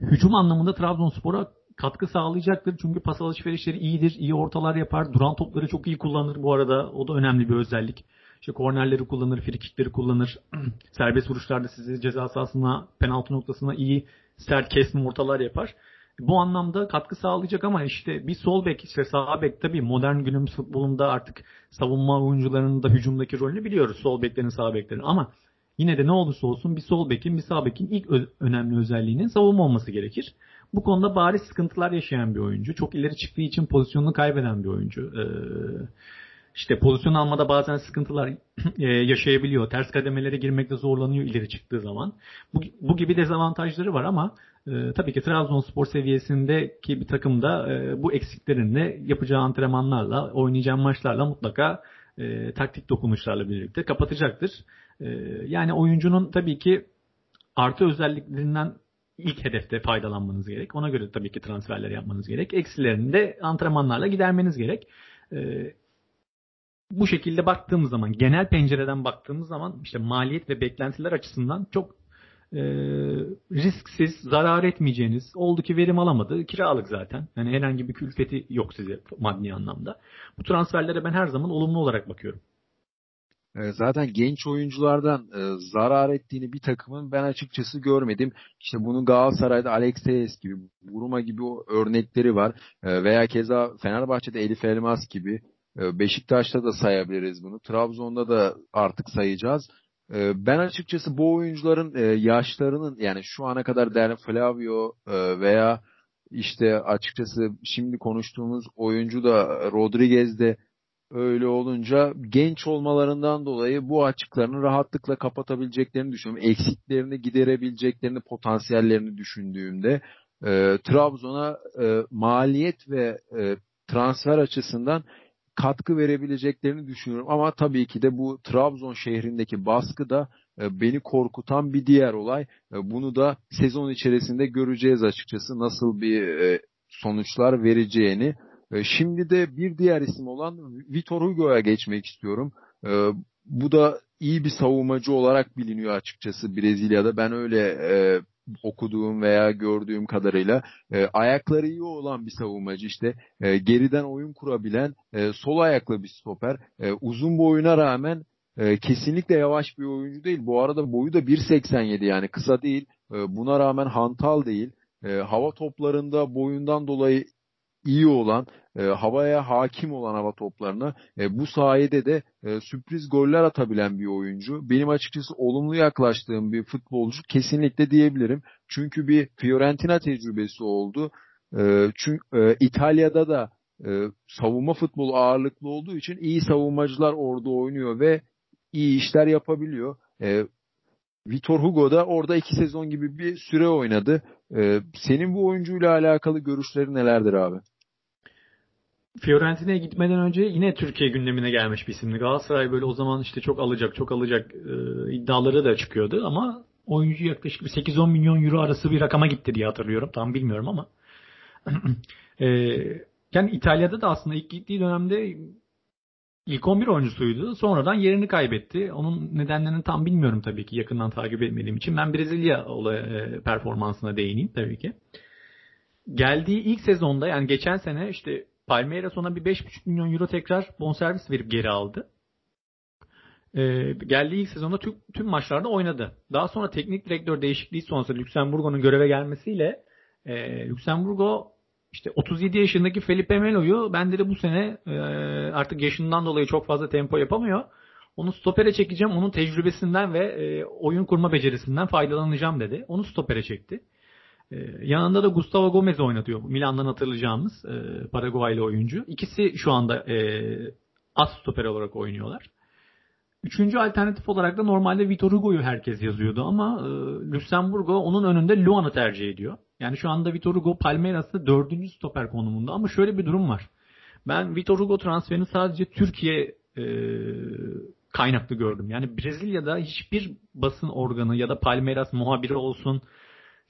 hücum anlamında Trabzonspor'a katkı sağlayacaktır. Çünkü pas alışverişleri iyidir, iyi ortalar yapar. Duran topları çok iyi kullanır bu arada. O da önemli bir özellik. İşte kornerleri kullanır, frikikleri kullanır. Serbest vuruşlarda sizi ceza sahasına, penaltı noktasına iyi sert kesme ortalar yapar. Bu anlamda katkı sağlayacak ama işte bir sol bek, işte sağ bek tabii modern günümüz futbolunda artık savunma oyuncularının da hücumdaki rolünü biliyoruz. Sol beklerin, sağ beklerin ama yine de ne olursa olsun bir sol bekin, bir sağ bekin ilk önemli özelliğinin savunma olması gerekir. Bu konuda bariz sıkıntılar yaşayan bir oyuncu. Çok ileri çıktığı için pozisyonunu kaybeden bir oyuncu. Ee, işte pozisyon almada bazen sıkıntılar e, yaşayabiliyor. Ters kademelere girmekte zorlanıyor ileri çıktığı zaman. Bu, bu gibi dezavantajları var ama e, tabii ki Trabzonspor seviyesindeki bir takımda e, bu eksiklerini yapacağı antrenmanlarla, oynayacağı maçlarla mutlaka e, taktik dokunuşlarla birlikte kapatacaktır. E, yani oyuncunun tabii ki artı özelliklerinden ilk hedefte faydalanmanız gerek. Ona göre tabii ki transferler yapmanız gerek. Eksilerini de antrenmanlarla gidermeniz gerek. E, bu şekilde baktığımız zaman, genel pencereden baktığımız zaman işte maliyet ve beklentiler açısından çok e, risksiz, zarar etmeyeceğiniz, oldu ki verim alamadı, kiralık zaten. Yani herhangi bir külfeti yok size maddi anlamda. Bu transferlere ben her zaman olumlu olarak bakıyorum. E, zaten genç oyunculardan e, zarar ettiğini bir takımın ben açıkçası görmedim. İşte bunun Galatasaray'da Alex Telles gibi, Buruma gibi o örnekleri var. E, veya keza Fenerbahçe'de Elif Elmas gibi. Beşiktaş'ta da sayabiliriz bunu. Trabzon'da da artık sayacağız. Ee, ben açıkçası bu oyuncuların e, yaşlarının yani şu ana kadar değerli Flavio e, veya işte açıkçası şimdi konuştuğumuz oyuncu da Rodriguez de öyle olunca genç olmalarından dolayı bu açıklarını rahatlıkla kapatabileceklerini düşünüyorum. Eksiklerini giderebileceklerini, potansiyellerini düşündüğümde e, Trabzon'a e, maliyet ve e, transfer açısından katkı verebileceklerini düşünüyorum. Ama tabii ki de bu Trabzon şehrindeki baskı da e, beni korkutan bir diğer olay. E, bunu da sezon içerisinde göreceğiz açıkçası nasıl bir e, sonuçlar vereceğini. Şimdi de bir diğer isim olan Vitor Hugo'ya geçmek istiyorum. Bu da iyi bir savunmacı olarak biliniyor açıkçası Brezilya'da. Ben öyle okuduğum veya gördüğüm kadarıyla e, ayakları iyi olan bir savunmacı işte e, geriden oyun kurabilen e, sol ayaklı bir stoper. E, uzun boyuna rağmen e, kesinlikle yavaş bir oyuncu değil. Bu arada boyu da 1.87 yani kısa değil. E, buna rağmen hantal değil. E, hava toplarında boyundan dolayı iyi olan, e, havaya hakim olan hava toplarına e, bu sayede de e, sürpriz goller atabilen bir oyuncu. Benim açıkçası olumlu yaklaştığım bir futbolcu kesinlikle diyebilirim. Çünkü bir Fiorentina tecrübesi oldu. E, çünkü e, İtalya'da da e, savunma futbolu ağırlıklı olduğu için iyi savunmacılar orada oynuyor ve iyi işler yapabiliyor. E, Vitor Hugo da orada iki sezon gibi bir süre oynadı. Ee, senin bu oyuncuyla alakalı görüşlerin nelerdir abi? Fiorentina'ya gitmeden önce yine Türkiye gündemine gelmiş bir isimdi. Galatasaray böyle o zaman işte çok alacak, çok alacak e, iddiaları da çıkıyordu ama oyuncu yaklaşık bir 8-10 milyon euro arası bir rakama gitti diye hatırlıyorum. Tam bilmiyorum ama. e, yani İtalya'da da aslında ilk gittiği dönemde ilk 11 oyuncusuydu. Sonradan yerini kaybetti. Onun nedenlerini tam bilmiyorum tabii ki yakından takip etmediğim için. Ben Brezilya olay, e, performansına değineyim tabii ki. Geldiği ilk sezonda yani geçen sene işte Palmeiras ona bir 5,5 milyon euro tekrar bonservis verip geri aldı. Ee, geldiği ilk sezonda tüm, tüm maçlarda oynadı. Daha sonra teknik direktör değişikliği sonrası Lüksemburgo'nun göreve gelmesiyle e, Lüksemburgo işte 37 yaşındaki Felipe Melo'yu ben de bu sene e, artık yaşından dolayı çok fazla tempo yapamıyor. Onu stopere çekeceğim. Onun tecrübesinden ve e, oyun kurma becerisinden faydalanacağım dedi. Onu stopere çekti. E, yanında da Gustavo Gomez oynatıyor. Milan'dan hatırlayacağımız Paraguaylı oyuncu. İkisi şu anda as stoper olarak oynuyorlar. Üçüncü alternatif olarak da normalde Vitor Hugo'yu herkes yazıyordu ama e, Luxemburgo onun önünde Luan'ı tercih ediyor. Yani şu anda Vitor Hugo Palmeiras'ta dördüncü stoper konumunda ama şöyle bir durum var. Ben Vitor Hugo transferini sadece Türkiye e, kaynaklı gördüm. Yani Brezilya'da hiçbir basın organı ya da Palmeiras muhabiri olsun,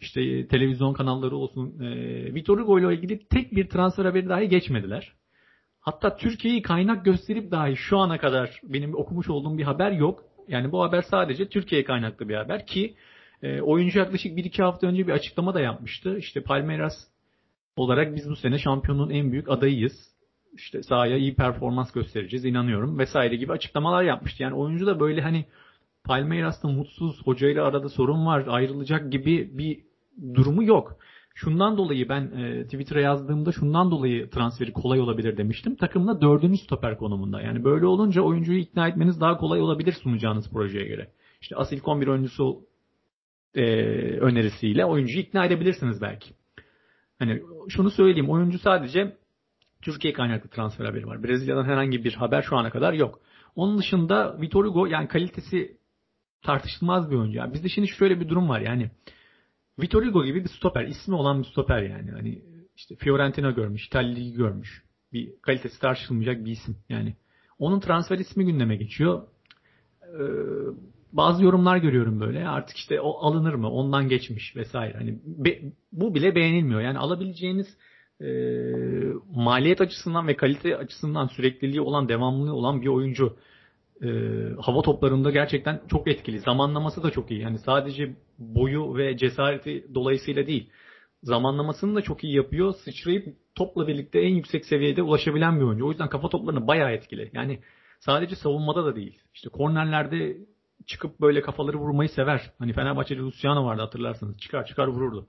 işte televizyon kanalları olsun, e, Vitor Hugo ile ilgili tek bir transfer haberi dahi geçmediler. Hatta Türkiye'yi kaynak gösterip dahi şu ana kadar benim okumuş olduğum bir haber yok. Yani bu haber sadece Türkiye kaynaklı bir haber ki e, oyuncu yaklaşık 1-2 hafta önce bir açıklama da yapmıştı. İşte Palmeiras olarak biz bu sene şampiyonun en büyük adayıyız. İşte sahaya iyi performans göstereceğiz inanıyorum vesaire gibi açıklamalar yapmıştı. Yani oyuncu da böyle hani Palmeiras'ta mutsuz, hocayla arada sorun var, ayrılacak gibi bir durumu yok. Şundan dolayı ben e, Twitter'a yazdığımda şundan dolayı transferi kolay olabilir demiştim. Takımda dördüncü stoper konumunda. Yani böyle olunca oyuncuyu ikna etmeniz daha kolay olabilir sunacağınız projeye göre. İşte asil 11 oyuncusu e, önerisiyle oyuncuyu ikna edebilirsiniz belki. Hani şunu söyleyeyim oyuncu sadece Türkiye kaynaklı transfer haberi var. Brezilya'dan herhangi bir haber şu ana kadar yok. Onun dışında Vitor Hugo yani kalitesi tartışılmaz bir oyuncu. Yani bizde şimdi şöyle bir durum var yani Vitor Hugo gibi bir stoper, ismi olan bir stoper yani. Hani işte Fiorentina görmüş, İtalya Ligi görmüş. Bir kalitesi tartışılmayacak bir isim yani. Onun transfer ismi gündeme geçiyor. Ee, bazı yorumlar görüyorum böyle. Artık işte o alınır mı? Ondan geçmiş vesaire. Hani be, bu bile beğenilmiyor. Yani alabileceğiniz e, maliyet açısından ve kalite açısından sürekliliği olan, devamlılığı olan bir oyuncu e, hava toplarında gerçekten çok etkili. Zamanlaması da çok iyi. Yani sadece boyu ve cesareti dolayısıyla değil. Zamanlamasını da çok iyi yapıyor. Sıçrayıp topla birlikte en yüksek seviyede ulaşabilen bir oyuncu. O yüzden kafa toplarını bayağı etkili. Yani sadece savunmada da değil. İşte kornerlerde çıkıp böyle kafaları vurmayı sever. Hani Fenerbahçe'de Luciano vardı hatırlarsanız. Çıkar çıkar vururdu.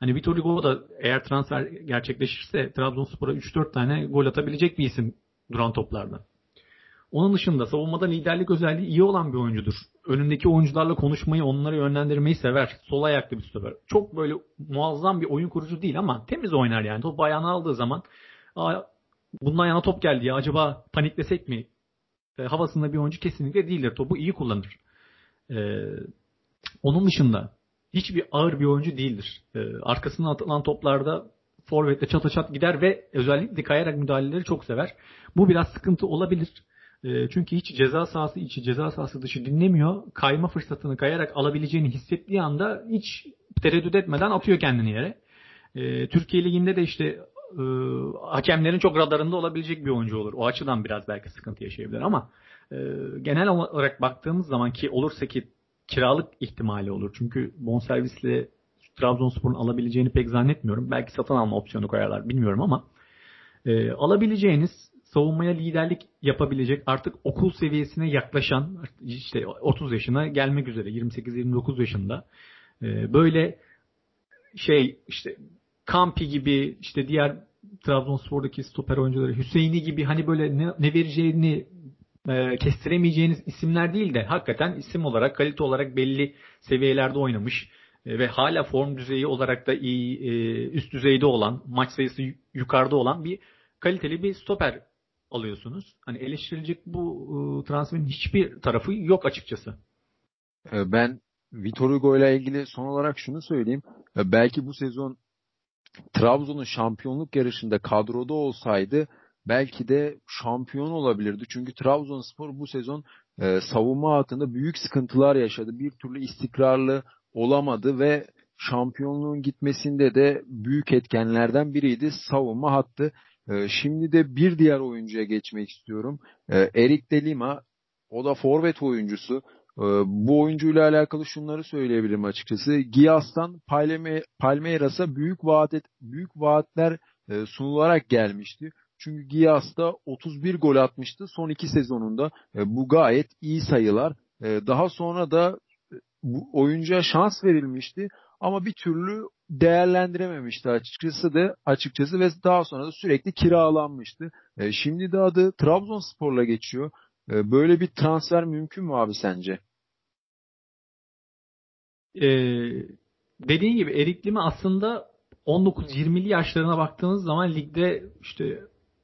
Hani Vitor Hugo da eğer transfer gerçekleşirse Trabzonspor'a 3-4 tane gol atabilecek bir isim duran toplarda. Onun dışında savunmada liderlik özelliği iyi olan bir oyuncudur. Önündeki oyuncularla konuşmayı, onları yönlendirmeyi sever. Sol ayaklı bir stoper. Çok böyle muazzam bir oyun kurucu değil ama temiz oynar yani. Top ayağına aldığı zaman bundan yana top geldi ya acaba paniklesek mi? E, havasında bir oyuncu kesinlikle değildir. Topu iyi kullanır. E, onun dışında hiçbir ağır bir oyuncu değildir. E, arkasından atılan toplarda forvetle çata çat gider ve özellikle kayarak müdahaleleri çok sever. Bu biraz sıkıntı olabilir. E, çünkü hiç ceza sahası içi, ceza sahası dışı dinlemiyor. Kayma fırsatını kayarak alabileceğini hissettiği anda hiç tereddüt etmeden atıyor kendini yere. E, Türkiye Ligi'nde de işte e, hakemlerin çok radarında olabilecek bir oyuncu olur. O açıdan biraz belki sıkıntı yaşayabilir ama e, genel olarak baktığımız zaman ki olursa ki kiralık ihtimali olur. Çünkü bonservisle Trabzonspor'un alabileceğini pek zannetmiyorum. Belki satın alma opsiyonu koyarlar bilmiyorum ama e, alabileceğiniz savunmaya liderlik yapabilecek artık okul seviyesine yaklaşan işte 30 yaşına gelmek üzere 28-29 yaşında e, böyle şey işte Kampi gibi işte diğer Trabzonspor'daki stoper oyuncuları Hüseyin'i gibi hani böyle ne, ne vereceğini e, kestiremeyeceğiniz isimler değil de hakikaten isim olarak kalite olarak belli seviyelerde oynamış e, ve hala form düzeyi olarak da iyi e, üst düzeyde olan maç sayısı yukarıda olan bir kaliteli bir stoper alıyorsunuz. Hani eleştirilecek bu e, transferin hiçbir tarafı yok açıkçası. E, ben Vitor Hugo ile ilgili son olarak şunu söyleyeyim. E, belki bu sezon Trabzon'un şampiyonluk yarışında kadroda olsaydı belki de şampiyon olabilirdi. Çünkü Trabzonspor bu sezon e, savunma hattında büyük sıkıntılar yaşadı. Bir türlü istikrarlı olamadı ve şampiyonluğun gitmesinde de büyük etkenlerden biriydi savunma hattı. E, şimdi de bir diğer oyuncuya geçmek istiyorum. E, Erik Delima o da forvet oyuncusu. E, bu oyuncuyla alakalı şunları söyleyebilirim açıkçası. Gias'tan Palme, Palmeiras'a büyük vaat et, büyük vaatler e, sunularak gelmişti. Çünkü Gias da 31 gol atmıştı son iki sezonunda. E, bu gayet iyi sayılar. E, daha sonra da bu oyuncuya şans verilmişti ama bir türlü değerlendirememişti açıkçası da açıkçası ve daha sonra da sürekli kiralanmıştı. Şimdi de adı Trabzonspor'la geçiyor. E, böyle bir transfer mümkün mü abi sence? Ee, dediğin gibi Erik Lime aslında 19-20'li yaşlarına baktığınız zaman ligde işte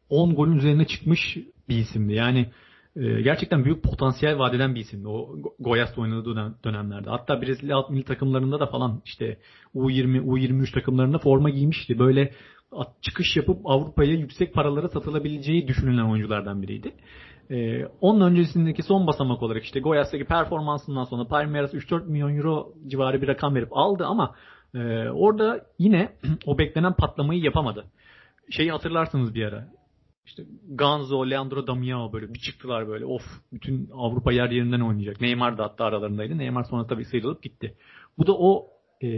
10 golün üzerine çıkmış bir isimdi. Yani e, gerçekten büyük potansiyel vadeden bir isimdi o Goyas'ta oynadığı dönemlerde. Hatta Brezilya alt milli takımlarında da falan işte U20, U23 takımlarında forma giymişti. Böyle çıkış yapıp Avrupa'ya yüksek paralara satılabileceği düşünülen oyunculardan biriydi. Ee, onun öncesindeki son basamak olarak işte Goyas'taki performansından sonra Palmeiras 3-4 milyon euro civarı bir rakam verip aldı ama e, orada yine o beklenen patlamayı yapamadı. Şeyi hatırlarsınız bir ara. İşte Ganzo, Leandro Damiao böyle bir çıktılar böyle. Of bütün Avrupa yer yerinden oynayacak. Neymar da hatta aralarındaydı. Neymar sonra tabii sıyrılıp gitti. Bu da o e,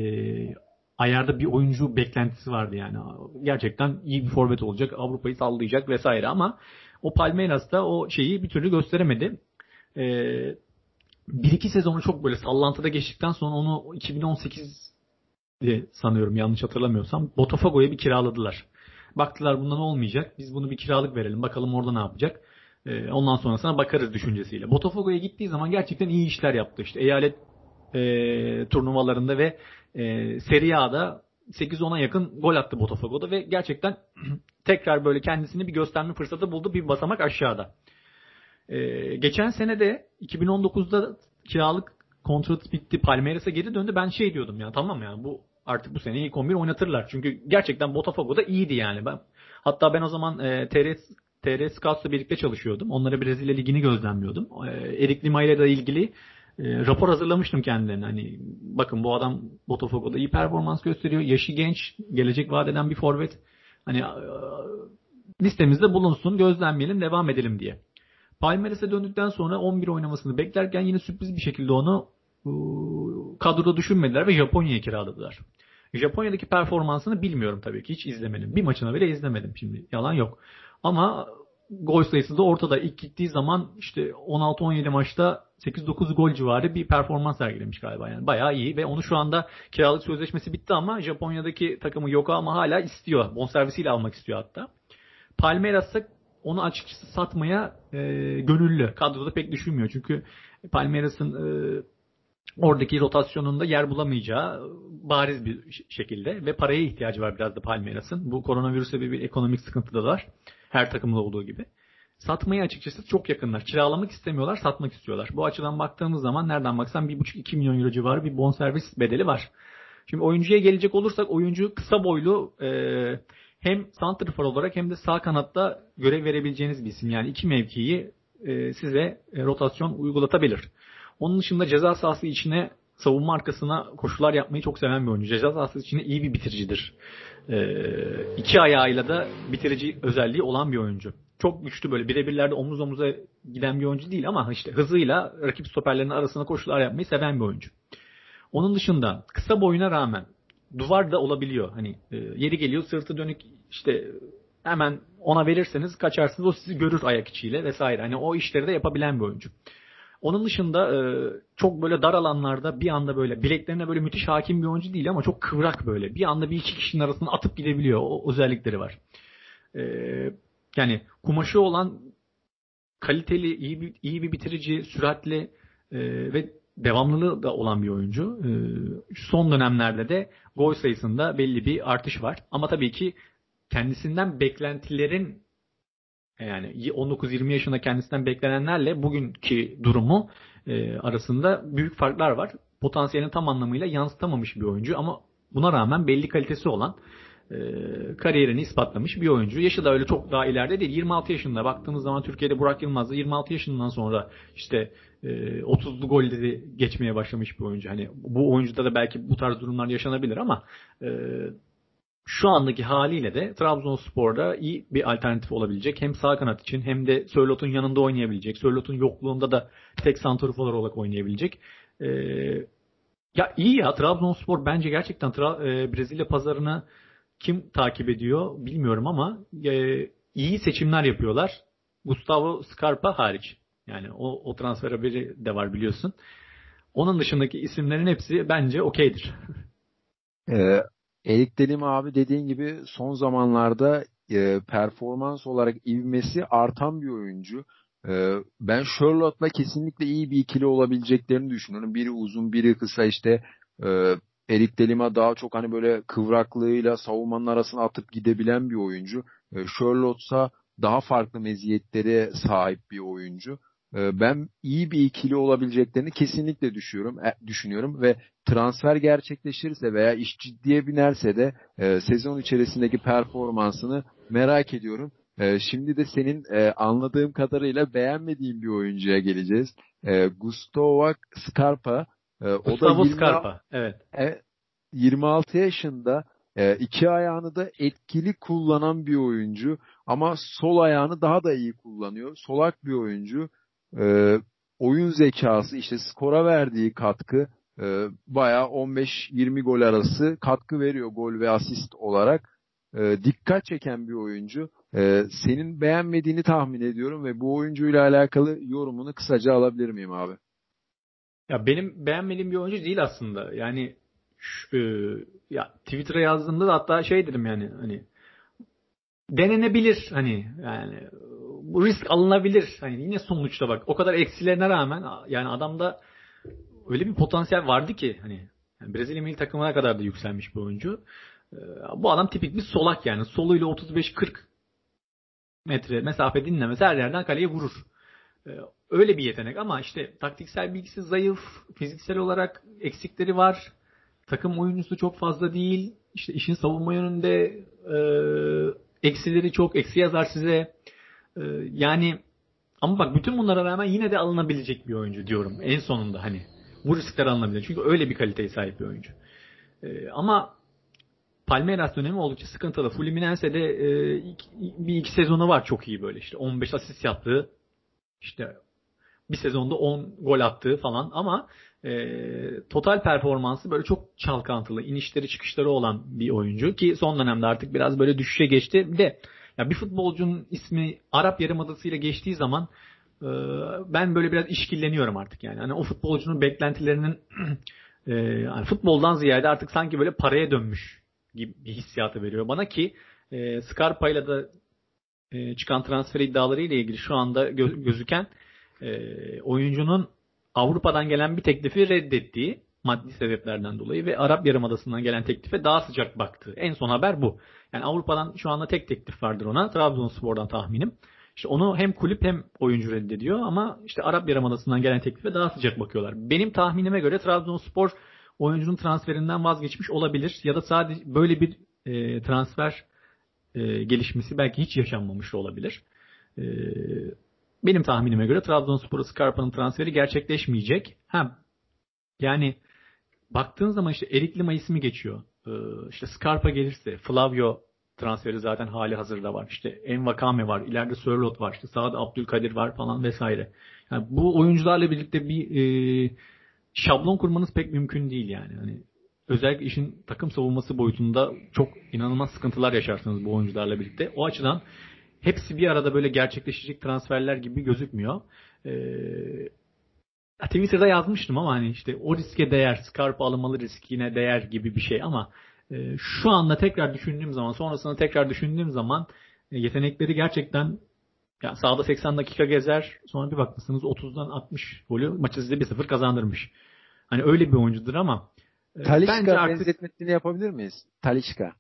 ayarda bir oyuncu beklentisi vardı yani. Gerçekten iyi bir forvet olacak. Avrupa'yı sallayacak vesaire ama o Palmeiras da o şeyi bir türlü gösteremedi. E, bir iki sezonu çok böyle sallantıda geçtikten sonra onu 2018 sanıyorum yanlış hatırlamıyorsam Botafogo'ya bir kiraladılar. Baktılar bundan olmayacak. Biz bunu bir kiralık verelim. Bakalım orada ne yapacak. E, ondan sonrasına bakarız düşüncesiyle. Botafogo'ya gittiği zaman gerçekten iyi işler yaptı. İşte eyalet e, turnuvalarında ve e, Serie A'da 8-10'a yakın gol attı Botafogo'da ve gerçekten tekrar böyle kendisini bir gösterme fırsatı buldu bir basamak aşağıda. Ee, geçen sene de 2019'da kiralık kontrat bitti. Palmeiras'a geri döndü. Ben şey diyordum ya tamam yani bu artık bu sene ilk 11 oynatırlar. Çünkü gerçekten Botafogo'da iyiydi yani. Ben hatta ben o zaman e, TR TR Scouts'la birlikte çalışıyordum. Onlara Brezilya Ligi'ni gözlemliyordum. E, Erik Lima ile de ilgili e, rapor hazırlamıştım kendilerine. Hani bakın bu adam Botafogo'da iyi performans gösteriyor. Yaşı genç, gelecek vadeden bir forvet. Hani e, listemizde bulunsun, gözlemleyelim, devam edelim diye. Palmeiras'a döndükten sonra 11 oynamasını beklerken yine sürpriz bir şekilde onu e, kadroda düşünmediler ve Japonya'ya kiraladılar. Japonya'daki performansını bilmiyorum tabii ki. Hiç izlemedim. Bir maçına bile izlemedim şimdi. Yalan yok. Ama gol sayısı da ortada. İlk gittiği zaman işte 16-17 maçta 8-9 gol civarı bir performans sergilemiş galiba. Yani bayağı iyi ve onu şu anda kiralık sözleşmesi bitti ama Japonya'daki takımı yok ama hala istiyor. Bonservisiyle almak istiyor hatta. Palmeiras onu açıkçası satmaya e, gönüllü. Kadroda pek düşünmüyor. Çünkü Palmeiras'ın e, oradaki rotasyonunda yer bulamayacağı bariz bir şekilde ve paraya ihtiyacı var biraz da Palmeiras'ın. Bu koronavirüs bir ekonomik sıkıntı da var. Her takımda olduğu gibi. Satmayı açıkçası çok yakınlar. Kiralamak istemiyorlar, satmak istiyorlar. Bu açıdan baktığımız zaman nereden baksan 1,5-2 milyon euro civarı bir bonservis bedeli var. Şimdi oyuncuya gelecek olursak oyuncu kısa boylu e, hem santrfor olarak hem de sağ kanatta görev verebileceğiniz bir isim. Yani iki mevkiyi e, size e, rotasyon uygulatabilir. Onun dışında ceza sahası içine savunma arkasına koşular yapmayı çok seven bir oyuncu. Ceza sahası içinde iyi bir bitiricidir. E, iki ayağıyla da bitirici özelliği olan bir oyuncu. Çok güçlü böyle birebirlerde omuz omuza giden bir oyuncu değil ama işte hızıyla rakip stoperlerin arasına koşular yapmayı seven bir oyuncu. Onun dışında kısa boyuna rağmen duvar da olabiliyor. Hani e, yeri geliyor sırtı dönük işte hemen ona verirseniz kaçarsınız o sizi görür ayak içiyle vesaire. Hani o işleri de yapabilen bir oyuncu. Onun dışında e, çok böyle dar alanlarda bir anda böyle bileklerine böyle müthiş hakim bir oyuncu değil ama çok kıvrak böyle. Bir anda bir iki kişinin arasında atıp gidebiliyor. O özellikleri var. E, yani kumaşı olan kaliteli, iyi bir, iyi bir bitirici, süratli e, ve devamlılığı da olan bir oyuncu. E, son dönemlerde de gol sayısında belli bir artış var. Ama tabii ki kendisinden beklentilerin yani 19-20 yaşında kendisinden beklenenlerle bugünkü durumu e, arasında büyük farklar var. Potansiyelini tam anlamıyla yansıtamamış bir oyuncu ama buna rağmen belli kalitesi olan e, kariyerini ispatlamış bir oyuncu. Yaşı da öyle çok daha ileride değil. 26 yaşında baktığımız zaman Türkiye'de Burak Yılmaz da 26 yaşından sonra işte e, 30'lu golleri geçmeye başlamış bir oyuncu. Hani bu oyuncuda da belki bu tarz durumlar yaşanabilir ama e, şu andaki haliyle de Trabzonspor'da iyi bir alternatif olabilecek. Hem sağ kanat için hem de Sörlot'un yanında oynayabilecek. Sörlot'un yokluğunda da tek santrfor olarak oynayabilecek. Ee, ya iyi ya Trabzonspor bence gerçekten Tra- e, Brezilya pazarını kim takip ediyor bilmiyorum ama e, iyi seçimler yapıyorlar. Gustavo Scarpa hariç. Yani o, o transfer haberi de var biliyorsun. Onun dışındaki isimlerin hepsi bence okeydir. Ee, Erik Delim abi dediğin gibi son zamanlarda e, performans olarak ivmesi artan bir oyuncu. E, ben Charlotte'la kesinlikle iyi bir ikili olabileceklerini düşünüyorum. Biri uzun, biri kısa işte e, Erik Delima daha çok hani böyle kıvraklığıyla savunmanın arasına atıp gidebilen bir oyuncu. E, Charlotte'sa daha farklı meziyetlere sahip bir oyuncu. E, ben iyi bir ikili olabileceklerini kesinlikle düşüyorum, e, düşünüyorum ve transfer gerçekleşirse veya iş ciddiye binerse de e, sezon içerisindeki performansını merak ediyorum. E, şimdi de senin e, anladığım kadarıyla beğenmediğin bir oyuncuya geleceğiz. E, Gustavo Scarpa. E, o Gustavo da 20, Scarpa, evet. E, 26 yaşında e, iki ayağını da etkili kullanan bir oyuncu ama sol ayağını daha da iyi kullanıyor. Solak bir oyuncu. E, oyun zekası, işte skora verdiği katkı, e, bayağı 15-20 gol arası katkı veriyor gol ve asist olarak. E, dikkat çeken bir oyuncu. E, senin beğenmediğini tahmin ediyorum ve bu oyuncuyla alakalı yorumunu kısaca alabilir miyim abi? Ya benim beğenmediğim bir oyuncu değil aslında. Yani şu, e, ya Twitter'a yazdığımda da hatta şey dedim yani hani denenebilir hani yani bu risk alınabilir. Hani yine sonuçta bak o kadar eksilerine rağmen yani adamda öyle bir potansiyel vardı ki hani yani Brezilya milli takımına kadar da yükselmiş bir oyuncu. Ee, bu adam tipik bir solak yani. Soluyla 35-40 metre mesafe dinlemesi her yerden kaleye vurur. Ee, öyle bir yetenek ama işte taktiksel bilgisi zayıf, fiziksel olarak eksikleri var. Takım oyuncusu çok fazla değil. İşte işin savunma yönünde e, eksileri çok. Eksi yazar size. E, yani ama bak bütün bunlara rağmen yine de alınabilecek bir oyuncu diyorum en sonunda hani bu riskler alınabilir. Çünkü öyle bir kaliteye sahip bir oyuncu. E, ama Palmeiras dönemi oldukça sıkıntılı. Fluminense'de e, bir iki sezonu var çok iyi böyle işte 15 asist yaptığı işte bir sezonda 10 gol attığı falan ama e, total performansı böyle çok çalkantılı, inişleri çıkışları olan bir oyuncu ki son dönemde artık biraz böyle düşüşe geçti. Bir de ya bir futbolcunun ismi Arap Yarımadası ile geçtiği zaman ee, ben böyle biraz işkilleniyorum artık yani. Hani o futbolcunun beklentilerinin e, yani futboldan ziyade artık sanki böyle paraya dönmüş gibi bir hissiyatı veriyor bana ki e, Scarpa ile de e, çıkan transfer iddiaları ile ilgili şu anda gö- gözüken e, oyuncunun Avrupa'dan gelen bir teklifi reddettiği maddi sebeplerden dolayı ve Arap Yarımadası'ndan gelen teklife daha sıcak baktığı. En son haber bu. Yani Avrupa'dan şu anda tek teklif vardır ona. Trabzonspor'dan tahminim. İşte onu hem kulüp hem oyuncu reddediyor ama işte Arap Yarımadası'ndan gelen teklife daha sıcak bakıyorlar. Benim tahminime göre Trabzonspor oyuncunun transferinden vazgeçmiş olabilir ya da sadece böyle bir e, transfer e, gelişmesi belki hiç yaşanmamış olabilir. E, benim tahminime göre Trabzonspor'a Scarpa'nın transferi gerçekleşmeyecek. Ha, yani baktığın zaman işte Erik Lima ismi geçiyor. Ee, işte Scarpa gelirse Flavio transferi zaten hali hazırda var. İşte Envakame var. ileride Sörlot var. İşte sağda Abdülkadir var falan vesaire. Yani bu oyuncularla birlikte bir e, şablon kurmanız pek mümkün değil yani. Hani özellikle işin takım savunması boyutunda çok inanılmaz sıkıntılar yaşarsınız bu oyuncularla birlikte. O açıdan hepsi bir arada böyle gerçekleşecek transferler gibi gözükmüyor. Ee, Twitter'da yazmıştım ama hani işte o riske değer, Scarpa alınmalı riskine değer gibi bir şey ama e, şu anda tekrar düşündüğüm zaman, sonrasında tekrar düşündüğüm zaman e, yetenekleri gerçekten ya sahada 80 dakika gezer, sonra bir bakmışsınız 30'dan 60 golü maçı size 1-0 kazandırmış. Hani öyle bir oyuncudur ama Talişka bence artık... benzetmesini yapabilir miyiz? Talişka.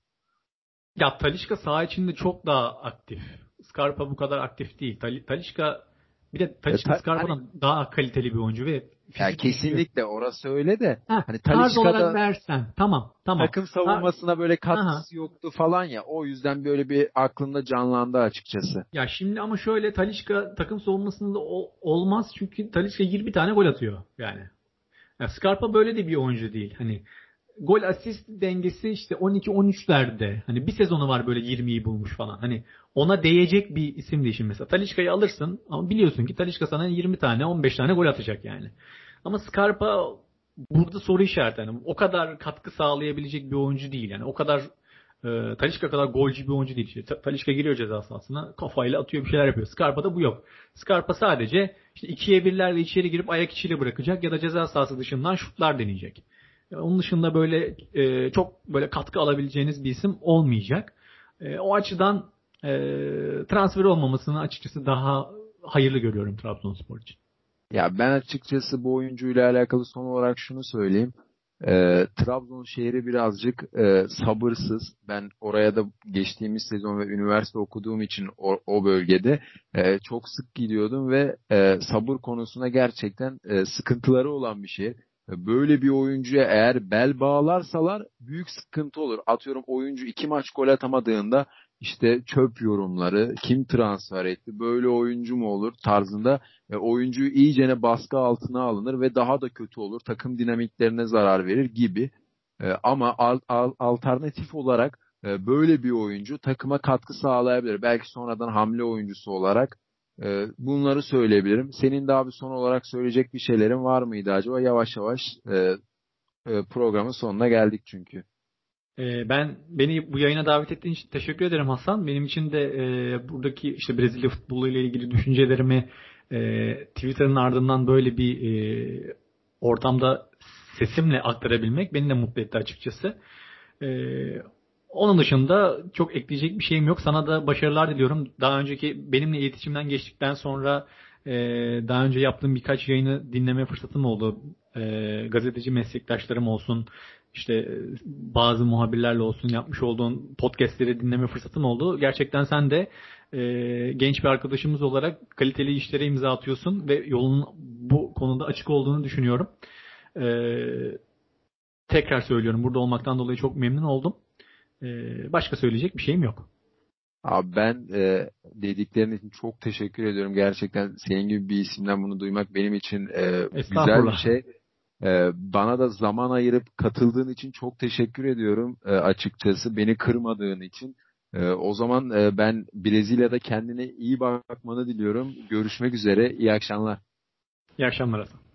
Ya Talişka saha içinde çok daha aktif. Scarpa bu kadar aktif değil. Tal Talişka bir de Talisca Scarpa'dan hani, daha kaliteli bir oyuncu ve yani kesinlikle orası öyle de ha, hani Talisca'da versen tamam tamam. Takım savunmasına böyle katkısı Aha. yoktu falan ya. O yüzden böyle bir aklında canlandı açıkçası. Ya şimdi ama şöyle Talisca takım savunmasında olmaz çünkü Talisca 20 tane gol atıyor yani. Ya Scarpa böyle de bir oyuncu değil. Hani gol asist dengesi işte 12-13'lerde. Hani bir sezonu var böyle 20'yi bulmuş falan. Hani ona değecek bir isim değil şimdi mesela. Talişka'yı alırsın ama biliyorsun ki Talişka sana 20 tane 15 tane gol atacak yani. Ama Scarpa burada soru işareti. Yani o kadar katkı sağlayabilecek bir oyuncu değil. Yani o kadar e, Talişka kadar golcü bir oyuncu değil. İşte, Talişka giriyor ceza sahasına kafayla atıyor bir şeyler yapıyor. Scarpa'da bu yok. Scarpa sadece işte ikiye birlerle içeri girip ayak içiyle bırakacak ya da ceza sahası dışından şutlar deneyecek. Onun dışında böyle e, çok böyle katkı alabileceğiniz bir isim olmayacak. E, o açıdan e, transfer olmamasını açıkçası daha hayırlı görüyorum Trabzonspor için. Ya ben açıkçası bu oyuncuyla alakalı son olarak şunu söyleyeyim. E, Trabzon şehri birazcık e, sabırsız. Ben oraya da geçtiğimiz sezon ve üniversite okuduğum için o, o bölgede e, çok sık gidiyordum ve e, sabır konusunda gerçekten e, sıkıntıları olan bir şehir böyle bir oyuncuya eğer bel bağlarsalar büyük sıkıntı olur. Atıyorum oyuncu iki maç gol atamadığında işte çöp yorumları, kim transfer etti, böyle oyuncu mu olur tarzında e, oyuncuyu iyicene baskı altına alınır ve daha da kötü olur. Takım dinamiklerine zarar verir gibi. E, ama al, al, alternatif olarak e, böyle bir oyuncu takıma katkı sağlayabilir. Belki sonradan hamle oyuncusu olarak ee, bunları söyleyebilirim. Senin daha bir son olarak söyleyecek bir şeylerin var mıydı acaba? Yavaş yavaş e, e, programın sonuna geldik çünkü. Ee, ben beni bu yayına davet ettiğin için teşekkür ederim Hasan. Benim için de e, buradaki işte Brezilya futbolu ile ilgili düşüncelerimi e, Twitter'ın ardından böyle bir e, ortamda sesimle aktarabilmek beni de mutlu etti açıkçası. E, onun dışında çok ekleyecek bir şeyim yok. Sana da başarılar diliyorum. Daha önceki benimle iletişimden geçtikten sonra e, daha önce yaptığım birkaç yayını dinleme fırsatım oldu. E, gazeteci meslektaşlarım olsun, işte e, bazı muhabirlerle olsun yapmış olduğun podcastleri dinleme fırsatım oldu. Gerçekten sen de e, genç bir arkadaşımız olarak kaliteli işlere imza atıyorsun ve yolun bu konuda açık olduğunu düşünüyorum. E, tekrar söylüyorum burada olmaktan dolayı çok memnun oldum. Ee, başka söyleyecek bir şeyim yok. Abi ben e, dediklerin için çok teşekkür ediyorum. Gerçekten senin gibi bir isimden bunu duymak benim için e, güzel bir şey. E, bana da zaman ayırıp katıldığın için çok teşekkür ediyorum e, açıkçası. Beni kırmadığın için. E, o zaman e, ben Brezilya'da kendine iyi bakmanı diliyorum. Görüşmek üzere. İyi akşamlar. İyi akşamlar Hasan.